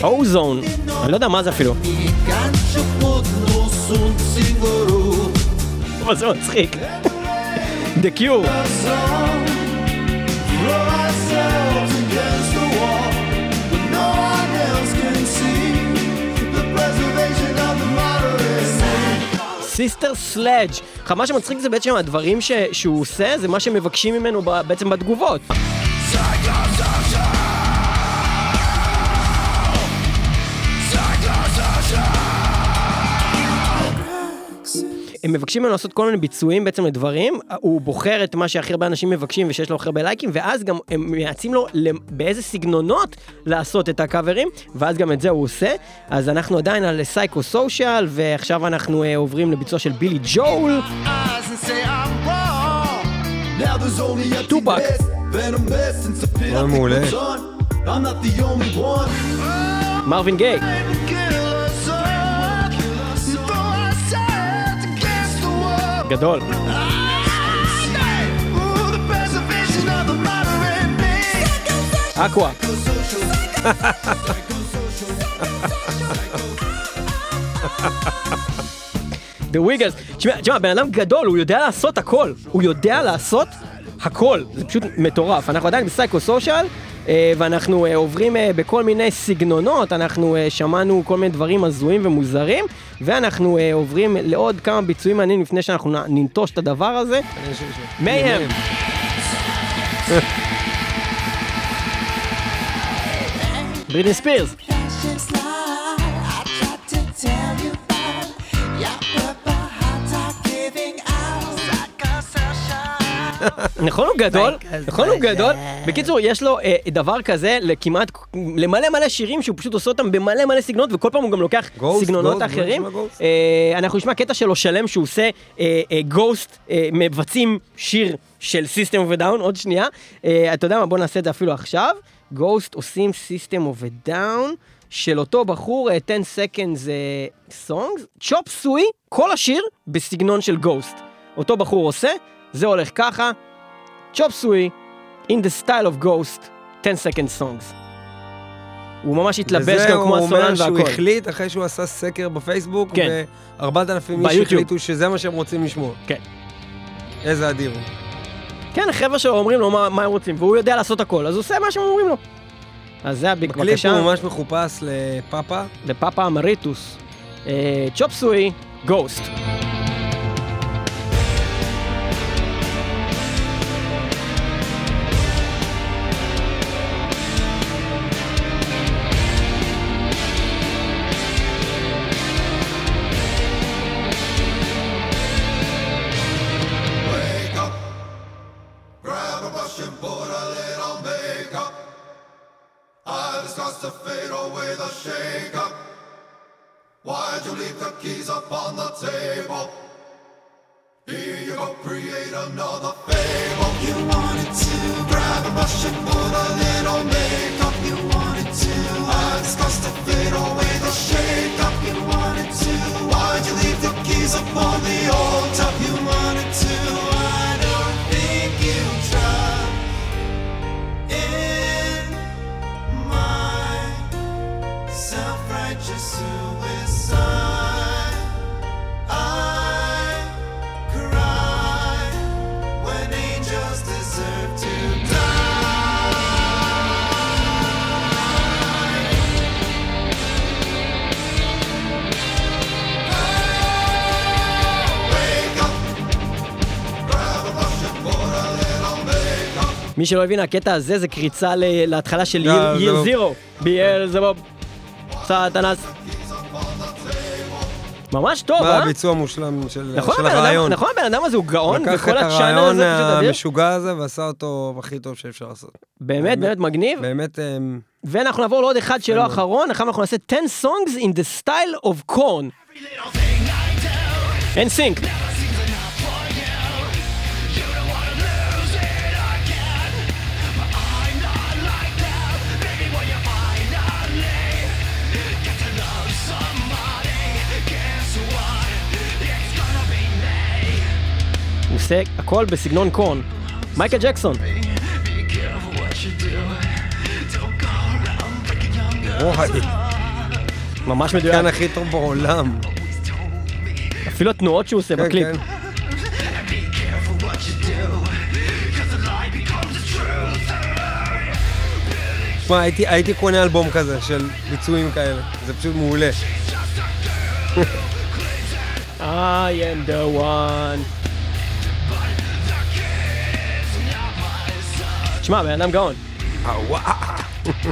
O-Zone, אני לא יודע מה זה אפילו. אבל זה מצחיק. The Cure, Sister Sledge. מה שמצחיק זה בעצם הדברים ש- שהוא עושה, זה מה שמבקשים ממנו בעצם בתגובות. הם מבקשים ממנו לעשות כל מיני ביצועים בעצם לדברים, הוא בוחר את מה שהכי הרבה אנשים מבקשים ושיש לו הכי הרבה לייקים, ואז גם הם מייעצים לו באיזה סגנונות לעשות את הקאברים, ואז גם את זה הוא עושה. אז אנחנו עדיין על סייקו סושיאל, ועכשיו אנחנו אה, עוברים לביצוע של בילי ג'ול. Eyes and say I'm גדול. אקווה. The Wiggles. תשמע, תשמע, בן אדם גדול, הוא יודע לעשות הכל. הוא יודע לעשות הכל. זה פשוט מטורף. אנחנו עדיין בסייקו סושיאל, ואנחנו אה, עוברים אה, בכל מיני סגנונות, אנחנו אה, שמענו כל מיני דברים הזויים ומוזרים, ואנחנו אה, עוברים לעוד כמה ביצועים מעניינים לפני שאנחנו ננטוש את הדבר הזה. מייהם. בריטני ספירס. נכון הוא גדול, נכון הוא גדול. בקיצור, יש לו אה, דבר כזה לכמעט, למלא מלא שירים שהוא פשוט עושה אותם במלא מלא סגנונות, וכל פעם הוא גם לוקח סגנונות אחרים. אה, אנחנו נשמע קטע שלו שלם שהוא עושה גוסט, מבצעים שיר של System of a Down, עוד שנייה. אה, אתה יודע מה, בוא נעשה את זה אפילו עכשיו. גוסט עושים System of a Down. של אותו בחור, אה, 10 Seconds אה, Songs, צ'ופ סוי, כל השיר בסגנון של גוסט. אותו בחור עושה, זה הולך ככה, Chop Suey, in the style of Ghost, 10 Second Songs. הוא ממש התלבש וזה גם כמו הוא אומר הסולן שהוא והכל. החליט אחרי שהוא עשה סקר בפייסבוק, כן. ו-4,000 איש. החליטו שזה מה שהם רוצים לשמוע. כן. איזה אדיר הוא. כן, החבר'ה שלו אומרים לו מה, מה הם רוצים, והוא יודע לעשות הכל, אז הוא עושה מה שהם אומרים לו. אז זה הביג, בקליפ בבקשה, הוא ממש מחופש לפאפה. לפאפה אמריטוס. אה, Chop Suey, Ghost. מי שלא הבין, הקטע הזה זה קריצה ל- להתחלה של לא, ייר זה- זירו. ביאל זבוב. סטנס. ממש טוב, מה אה? הביצוע המושלם של נכון, של הרעיון. נכון, הבן אדם הזה הוא גאון, לקח וכל את הצ'אנל הרעיון הזה פשוט אדיר. המשוגע הזה ועשה אותו הכי טוב שאפשר לעשות. באמת, באמת מגניב. באמת, אמ, ואנחנו נעבור לעוד אחד שלא מאוד. אחרון, עכשיו אנחנו נעשה 10 songs in the style of corn. אין סינק. עושה הכל בסגנון קורן. מייקל ג'קסון. וואי, ממש מדויק. כאן הכי טוב בעולם. אפילו התנועות שהוא עושה כן, בקליפ. כן. תשמע, הייתי- הייתי קונה אלבום כזה של ביצועים כאלה, זה פשוט מעולה. I am the one. תשמע, בן אדם גאון.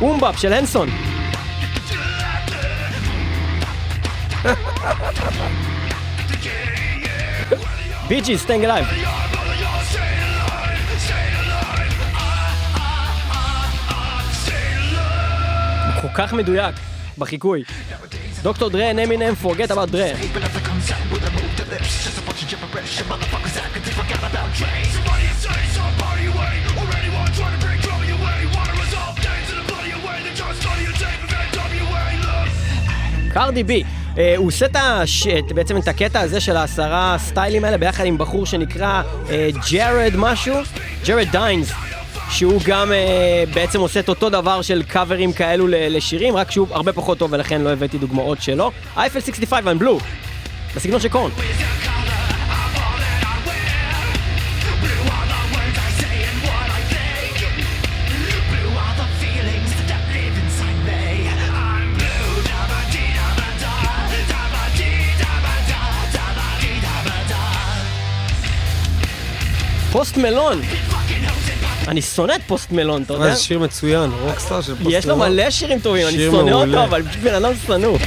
MMMBop של הנסון. Bee Gees, Stayin' Alive. כל כך מדויק בחיקוי. Dr. Dre, אמינם, Forgot About Dre. Cardi B. אה, הוא עושה את הש... את- בעצם את הקטע הזה של העשרה סטיילים האלה ביחד עם בחור שנקרא אה, ג'רד משהו, ג'רד דיינס, שהוא גם אה, בעצם עושה את אותו דבר של קאברים כאלו לשירים, רק שהוא הרבה פחות טוב ולכן לא הבאתי דוגמאות שלו. אייפל 65 and blue, בסגנון של קורן. פוסט מלון. אני שונא את פוסט מלון, אתה מה, יודע? זה שיר מצוין, Rockstar של פוסט יש לו מלון. מלא שירים טובים, אני שונא. אותו, אבל בן אדם שנוא.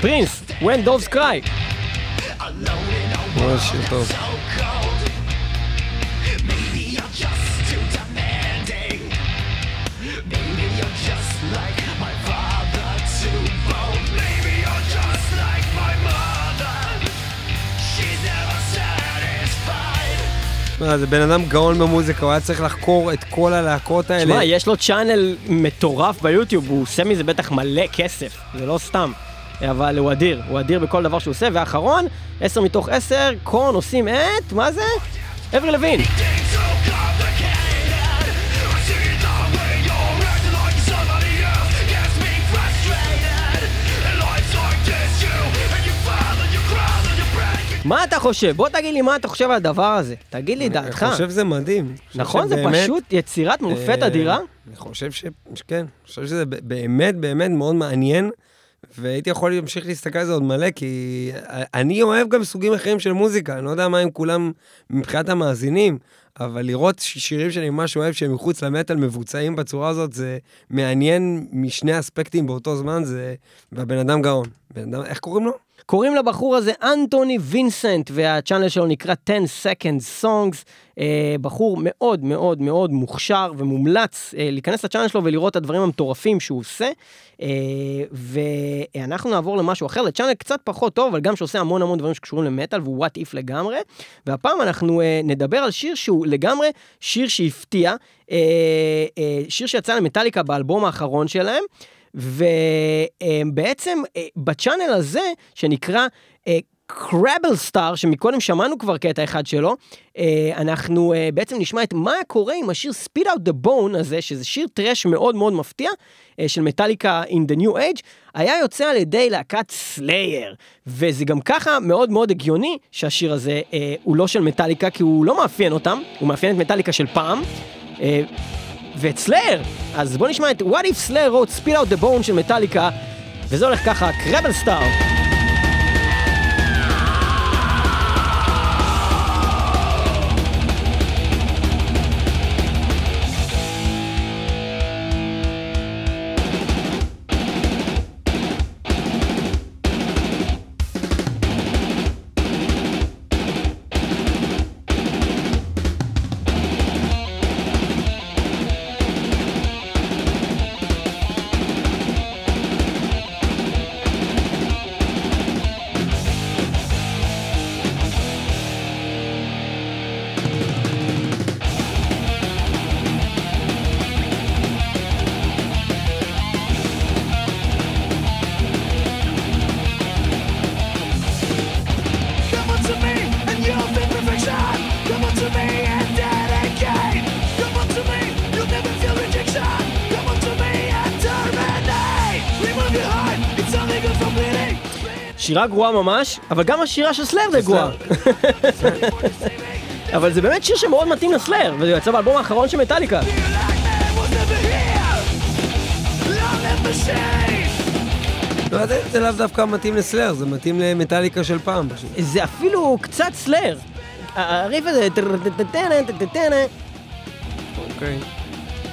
פרינס, When Doves Cry. ממש שיר טוב. מה, זה בן אדם גאון במוזיקה, הוא היה צריך לחקור את כל הלהקות האלה. תשמע, יש לו צ'אנל מטורף ביוטיוב, הוא עושה מזה בטח מלא כסף, זה לא סתם. אבל הוא אדיר, הוא אדיר בכל דבר שהוא עושה. ואחרון, 10 מתוך 10, קורן עושים את, מה זה? אברי לוין. מה אתה חושב? בוא תגיד לי מה אתה חושב על הדבר הזה. תגיד לי דעתך. אני חושב שזה מדהים. נכון? זה פשוט יצירת מופת אה, אדירה? אני חושב ש... כן, אני חושב שזה באמת באמת מאוד מעניין, והייתי יכול להמשיך להסתכל על זה עוד מלא, כי אני אוהב גם סוגים אחרים של מוזיקה, אני לא יודע מה עם כולם מבחינת המאזינים, אבל לראות שירים שאני ממש אוהב שהם מחוץ למטאל מבוצעים בצורה הזאת, זה מעניין משני אספקטים באותו זמן, זה... והבן אדם גאון. בן אדם, איך קוראים לו? קוראים לבחור הזה אנטוני וינסנט, והצ'אנל שלו נקרא 10 Second Songs. אה, בחור מאוד מאוד מאוד מוכשר ומומלץ אה, להיכנס לצ'אנל שלו ולראות את הדברים המטורפים שהוא עושה. אה, ואנחנו נעבור למשהו אחר, לצ'אנל קצת פחות טוב, אבל גם שעושה המון המון דברים שקשורים למטאל, והוא וואט איף לגמרי. והפעם אנחנו נדבר על שיר שהוא לגמרי שיר שהפתיע, שיר שיצא למטאליקה באלבום האחרון שלהם. ובעצם אה, ב channel הזה, שנקרא אה, קראבל סטאר, שמקודם שמענו כבר קטע אחד שלו, אה, אנחנו בעצם נשמע את מה קורה עם השיר Spit Out the Bone הזה, שזה שיר thrash מאוד מאוד מפתיע, של מטאליקה In the New Age, היה יוצא על ידי להקת סלייר, וזה גם ככה מאוד מאוד הגיוני שהשיר הזה הוא לא של מטאליקה, כי הוא לא מאפיין אותם, הוא מאפיין את מטאליקה של פעם. ואת סלאר. אז בואו נשמע את What If Slayer wrote Spill Out the Bone של מטאליקה, וזה הולך ככה, קרבל סטארט. השירה גרועה ממש, אבל גם השירה של סלאר זה גרועה. אבל זה באמת שיר שמאוד מתאים לסלאר, וזה יצא באלבום האחרון של מטאליקה. לא, זה לאו דווקא מתאים לסלאר, זה מתאים למטאליקה של פעם. זה אפילו קצת סלאר. הריף הזה... אוקיי.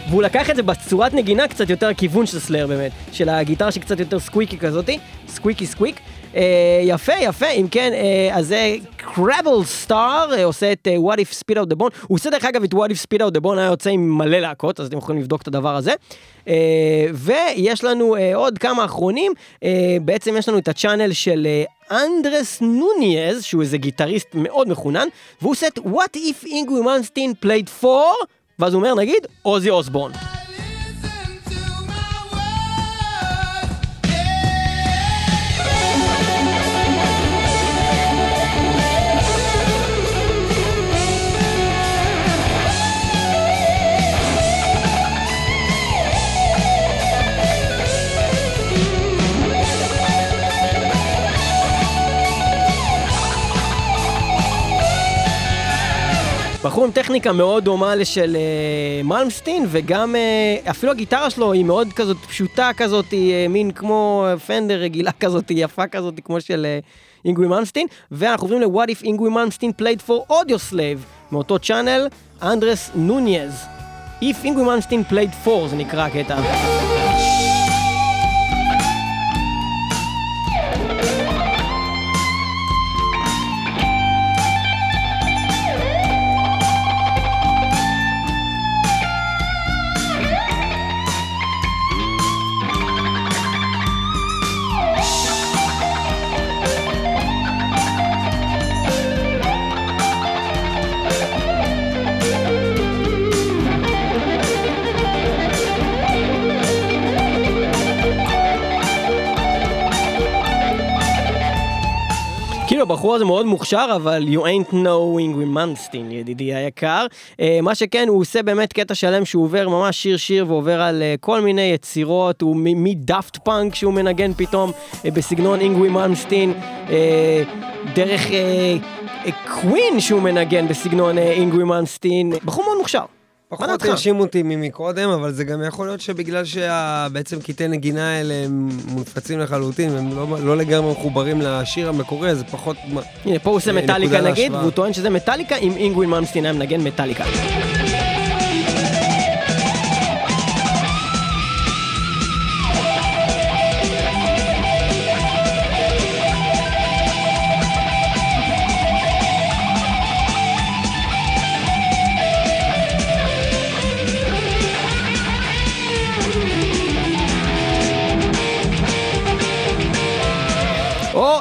והוא לקח את זה בצורת נגינה קצת יותר כיוון של סלאר באמת, של הגיטרה שקצת יותר סקוויקי כזאתי, squeaky squeak, אה, יפה, יפה, אם כן, אה, אז זה קרבל סטאר, אה, עושה את What If Spit Out the Bone, הוא עושה דרך אגב את What If Spit Out the Bone, היה יוצא עם מלא להקות, אז אתם יכולים לבדוק את הדבר הזה. ויש לנו עוד כמה אחרונים, בעצם יש לנו את ה channel של אנדרס נוניאז, שהוא איזה גיטריסט מאוד מחונן, והוא עושה את What If Yngwie Malmsteen played for, ואז הוא אומר נגיד, אוזי אוסבורן. בחור עם טכניקה מאוד דומה לשל אה, מלמסטין, וגם אה, אפילו הגיטרה שלו היא מאוד כזאת פשוטה כזאת, אה, מין כמו פנדר רגילה כזאת, יפה כזאת, כמו של אה, אינגווי מלמסטין, ואנחנו עוברים ל-What if אינגווי מלמסטין played for audio slave, מאותו צ'אנל, אנדרס נוניאז. If אינגווי מלמסטין played for, זה נקרא הקטע. הבחור הזה מאוד מוכשר, אבל you ain't knowing with מנסטין, ידידי היקר. אה, מה שכן, הוא עושה באמת קטע שלם שהוא עובר ממש שיר שיר ועובר על אה, כל מיני יצירות, הוא מדאפט פאנק שהוא מנגן פתאום אה, בסגנון אינגווי מנסטין, דרך קווין שהוא מנגן בסגנון אינגווי מנסטין, בחור מאוד מוכשר. פחות? הרשים אותי ממקודם, אבל זה גם יכול להיות שבגלל שבעצם קטעי נגינה האלה הם מונפצים לחלוטין, והם לא, לא לגמרי מחוברים לשיר המקורי, זה פחות... הנה, פה הוא עושה אה, מטאליקה נגיד. והוא טוען שזה מטאליקה אם אינגווין מלמסטין היה מנגן מטאליקה.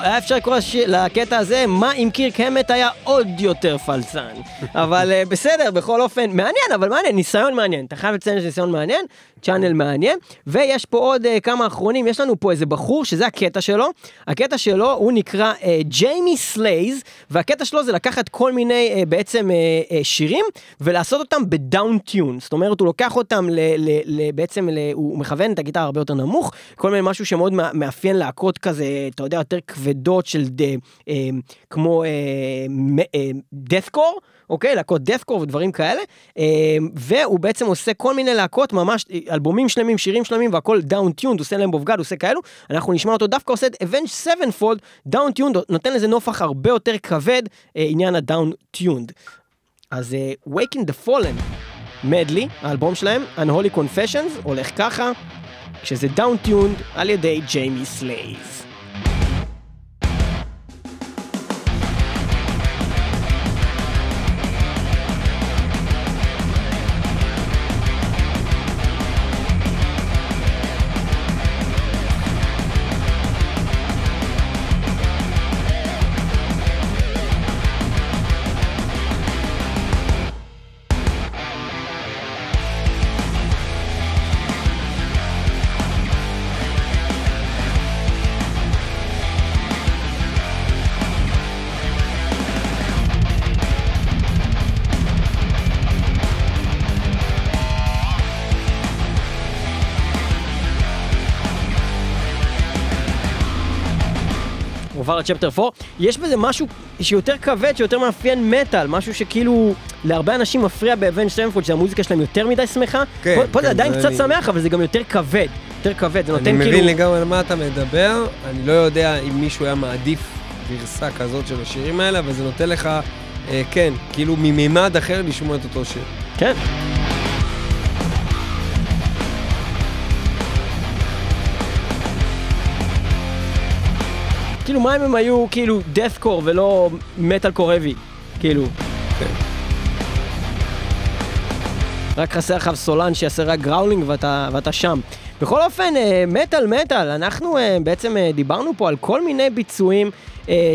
היה אפשר לקרוא לקטע הזה, מה אם קירק המט היה עוד יותר פלצן. אבל אה, בסדר, בכל אופן, מעניין, אבל מעניין, ניסיון מעניין. אתה חייב לציין שזה ניסיון מעניין, channel מעניין. ויש פה עוד אה, כמה אחרונים, יש לנו פה איזה בחור שזה הקטע שלו. הקטע שלו, הוא נקרא אה, ג'יימי סלייז, והקטע שלו זה לקחת כל מיני אה, בעצם אה, אה, שירים, ולעשות אותם ב down tune. זאת אומרת, הוא לוקח אותם ל, ל, ל, בעצם, ל, הוא מכוון את הגיטרה הרבה יותר נמוך, כל מיני משהו שמאוד מא- מאפיין להקות כזה, אתה יודע, יותר כבדות של ד, אה, כמו deathcore. אוקיי, להקות deathcore ודברים כאלה, אה, והוא בעצם עושה כל מיני להקות, ממש אלבומים שלמים, שירים שלמים, והכל down tuned, עושה להם בובגד, עושה כאלו, אנחנו נשמע אותו דווקא עושה את אבנג'ד סבנפולד, down tuned, נותן לזה נופח הרבה יותר כבד, אה, עניין ה down tuned. אז אה, Waking the Fallen, מדלי, האלבום שלהם, Unholy Confessions, הולך ככה, כשזה דאון טיונד על ידי ג'יימי סלייז. עבר ל chapter 4, יש בזה משהו שיותר כבד, שיותר מאפיין מטאל, משהו שכאילו להרבה אנשים מפריע באבנג'ד סבנפולד, שהמוזיקה שלהם יותר מדי שמחה. כן, פה, פה כן, זה עדיין קצת אני- שמח, אבל זה גם יותר כבד. יותר כבד, זה אני נותן מבין כאילו... לגמרי על מה אתה מדבר, אני לא יודע אם מישהו היה מעדיף גרסה כזאת של השירים האלה, אבל זה נותן לך, אה, כן, כאילו ממימד אחר לשמוע את אותו שיר. כן. כאילו מה אם הם היו כאילו deathcore ולא מטאל heavy, כאילו. רק חסר לך סולן שיעשה רק growling ואתה, ואתה שם. בכל אופן, אה, מטאל מטאל, אנחנו אה, בעצם אה, דיברנו פה על כל מיני ביצועים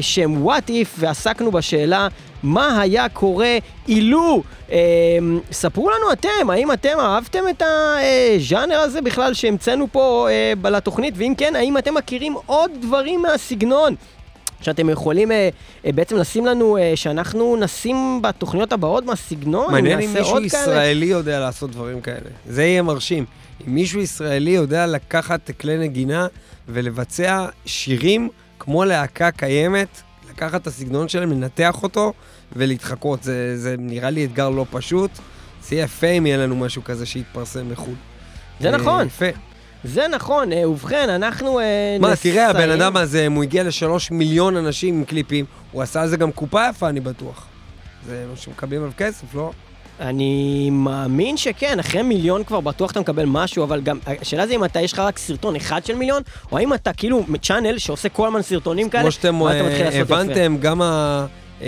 שהם what if ועסקנו בשאלה מה היה קורה אילו. אה, ספרו לנו אתם, האם אתם אהבתם את הז'אנר הזה בכלל שהמצאנו פה אה, לתוכנית, ואם כן, האם אתם מכירים עוד דברים מהסגנון? שאתם יכולים אה, אה, בעצם לשים לנו, אה, שאנחנו נשים בתוכניות הבאות מהסגנון, מעניין אם נעשה מישהו עוד כאלה. ישראלי יודע לעשות דברים כאלה. זה יהיה מרשים. אם מישהו ישראלי יודע לקחת כלי נגינה ולבצע שירים כמו להקה קיימת, לקחת את הסגנון שלהם, לנתח אותו ולהתחקות. זה, זה נראה לי אתגר לא פשוט. זה יהיה יפה אם יהיה לנו משהו כזה שיתפרסם בחו"ל. זה אה, נכון. יפה. זה נכון, אה, ובכן, אנחנו אה, מה, נסיים. תראה, הבן אדם הזה, אם הוא הגיע לשלוש מיליון אנשים עם קליפים, הוא עשה על זה גם קופה יפה, אני בטוח. זה מה שמקבלים עליו כסף, לא? אני מאמין שכן, אחרי מיליון כבר בטוח אתה מקבל משהו, אבל גם, השאלה זה אם אתה, יש לך רק סרטון אחד של מיליון, או האם אתה כאילו צ'אנל שעושה כל הזמן סרטונים כאלה, כמו שאתם ואתה מתחיל אה, לעשות יפה. הבנתם, גם ה- אה,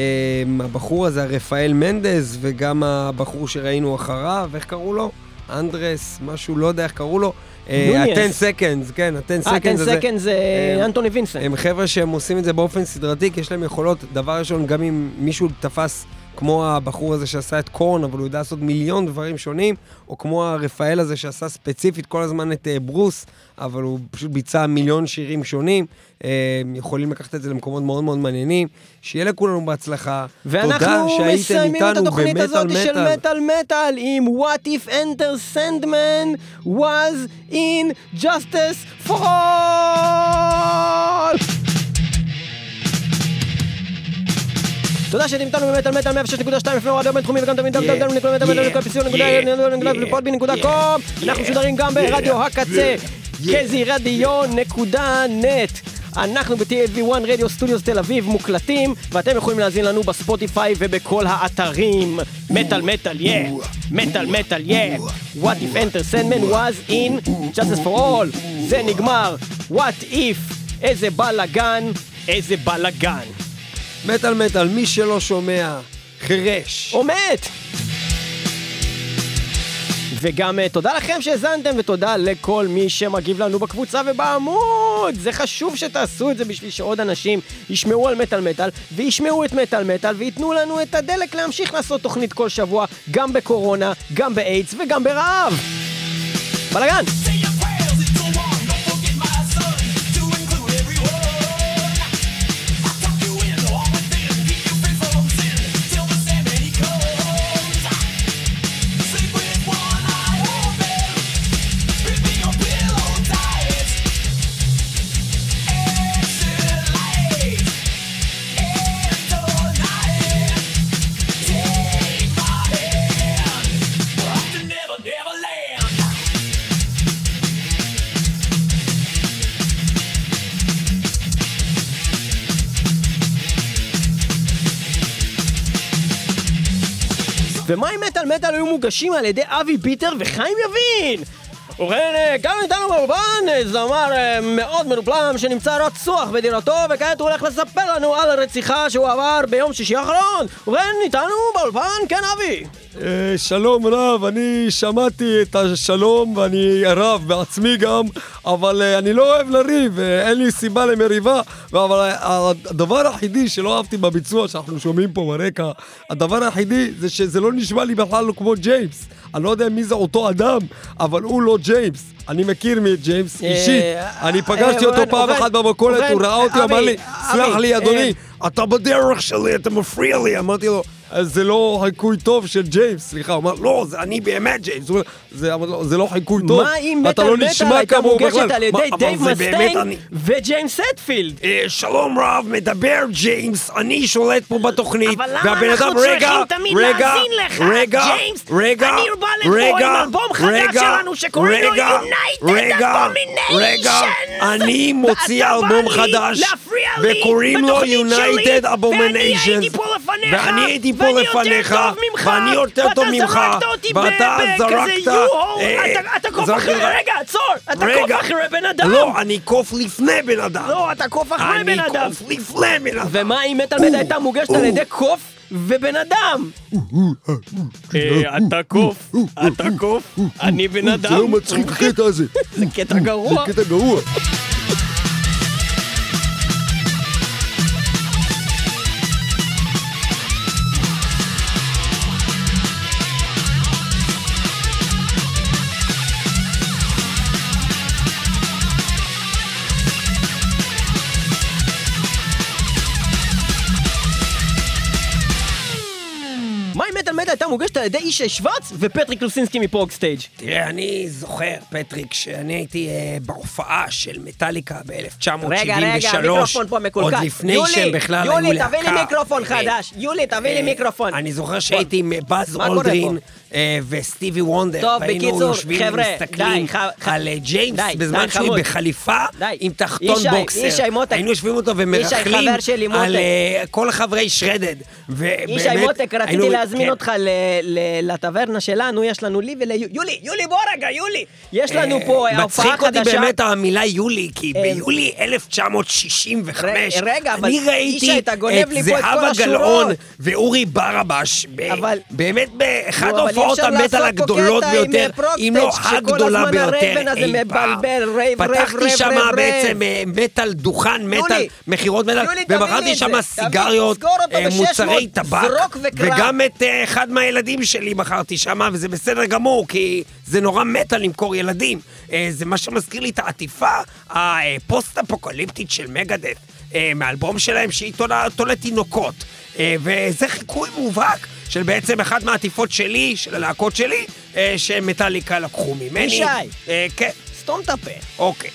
הבחור הזה, רפאל מנדז, וגם הבחור שראינו אחריו, איך קראו לו? אנדרס, משהו, לא יודע איך קראו לו. אה, נוניאז. ה-10 seconds, כן, ה-10 אה, 10 seconds הזה. סקנד זה אה, אנטוני וינסנט. הם חבר'ה שהם עושים את זה באופן סדרתי, כי יש להם יכולות. דבר ראשון, גם אם מישהו תפס, כמו הבחור הזה שעשה את קורן, אבל הוא יודע לעשות מיליון דברים שונים, או כמו הרפאל הזה שעשה ספציפית כל הזמן את אה, ברוס, אבל הוא פשוט ביצע מיליון שירים שונים. הם יכולים לקחת את זה למקומות מאוד מאוד מעניינים. שיהיה לכולנו בהצלחה. תודה ואנחנו שהייתם מסיימים את איתנו התוכנית במטאל הזאת של מטאל. מטאל מטאל עם What if Enter Sandman was in justice for all! תודה שאתם איתנו במטאל מטאל 106.2 לפני רדיו בינתחומי וגם תמיד www.pcu.podbean.com אנחנו משודרים גם ברדיו הקצה קזי רדיו נקודה נט. אנחנו ב-TLV1 רדיו סטודיוס תל אביב מוקלטים ואתם יכולים להאזין לנו בספוטיפיי ובכל האתרים. מטאל מטאל יא מטאל מטאל יא What if enter Sandman was in Justice for all? זה נגמר. What if? איזה בלאגן איזה בלאגן מטאל מטאל, מי שלא שומע, חירש. או מת. וגם אה, תודה לכם שהאזנתם, ותודה לכל מי שמגיב לנו בקבוצה ובעמוד. זה חשוב שתעשו את זה בשביל שעוד אנשים ישמעו על מטאל מטאל, וישמעו את מטאל מטאל, וייתנו לנו את הדלק להמשיך לעשות תוכנית כל שבוע, גם בקורונה, גם באיידס וגם ברעב. בלאגן! ומים מטאל מטאל היו מוגשים על ידי אבי פיטר וחיים יבין! ובכן, אה, גם איתנו באולפן אה, זמר אה, מאוד מנופלם שנמצא רצוח בדירתו וכעת הוא הולך לספר לנו על הרציחה שהוא עבר ביום שישי האחרון ובכן, איתנו באולפן, כן אבי! אה, שלום רב, אני שמעתי את השלום ואני רב בעצמי גם, אבל אה, אני לא אוהב לריב, אה, אין לי סיבה למריבה, אבל הדבר היחידי שלא אהבתי בביצוע שאנחנו שומעים פה ברקע, הדבר היחידי זה שזה לא נשמע לי בכלל לא כמו ג'יימס. אני לא יודע מי זה אותו אדם, אבל הוא לא ג'יימס. אני מכיר מי ג'יימס אה, אישית. אני פגשתי אותו פעם אחת במכולת, הוא ראה אותי, אמר לי, סלח לי אדוני, אתה בדרך שלי, אתה מפריע לי. אמרתי לו, "אז זה לא חיקוי טוב של ג'יימס, סליחה. הוא אמר, לא, זה אני באמת ג'יימס. "זה- אמרתי לו, זה לא חיקוי טוב, מה אם מטאל לא מטאל הייתה מוגשת בכלל." על "מה, ידי אבל דייב מסטיין אני." וג'יימס סטפילד? אה, שלום רב, מדבר ג'יימס, אני שולט פה בתוכנית. אבל למה אנחנו אדם, צריכים רגע, תמיד רגע, להאזין לך, רגע, ג'יימס? רגע, אני בא לפה עם רגע, אלבום חדש שלנו שקוראים לו United. רגע, אני מוציא אלבום חדש, וקוראים לו United ואני Abominations. הייתי פה לפניך, ואני הייתי פה לפניך, ואני יותר טוב ממך, ואתה זרקת אותי ב- ואתה בכזה זרקת, U-Haul, אה, אתה- קוף אחרי, לך- רגע, עצור, אתה קוף. אחרי בן אדם. לא, אני קוף לפני בן אדם. לא, אתה קוף אחרי בן אני אדם. קוף לפני בן אדם. ומה אם מטאל מטאל הייתה מוגשת על ידי קוף ובן אדם? אה, אתה קוף, אתה קוף, אני בן אדם. זה לא מצחיק הקטע הזה. זה קטע גרוע. זה קטע גרוע. על ידי ישי שוורץ ופטריק לוסינסקי מפרוג סטייג'? תראה, אני זוכר, פטריק, שאני הייתי אה, בהופעה של מטאליקה ב-1973. רגע, רגע, המיקרופון פה מקולקל. עוד לפני יולי, שהם בכלל היו יולי, להקה. תביא לי מיקרופון אה, חדש. יולי, תביא לי אה, מיקרופון. אני זוכר שהייתי עם באז אולדרין וסטיבי וונדר. טוב, בקיצור, חבר'ה, די, על אה, ג'יימס בזמן שהוא. בחליפה. עם תחתון בוקסר. ישי מותק. היינו יושבים אותו ומרכלים. על אה, כל חברי שרדד. ישי מותק, רציתי להזמין כן. אותך לטברנה שלנו, יש לנו לי וליולי, יולי, בוא רגע, יולי! יש לנו פה אה, הופעה מצחיק אותי חדשה. באמת המילה יולי, כי אה, ביולי 1965, ר- רגע, אבל אני ראיתי את זהבה. גלאון ואורי ברבש, באמת אי ההופעות אפשר המטאל הגדולות ביותר, אה, אם לא הגדולה ביותר אי פעם. פתחתי שם בעצם. אה, מטאל דוכן, מטאל, מכירות מטאל, ומכרתי שם. סיגריות, אה, ב-600, מוצרי טבק. וגם את אחד מהילדים שלי מכרתי שם, וזה בסדר גמור, כי זה נורא מטאל למכור ילדים. זה מה שמזכיר לי את העטיפה הפוסט-אפוקליפטית של מגדף, מאלבום שלהם שהיא תולה- תינוקות. וזה חיקוי מובהק של בעצם אחת מהעטיפות שלי, של הלהקות שלי, אה, שמטאליקה לקחו ממני. ישי. אה, כן, סתום את הפה. אוקיי.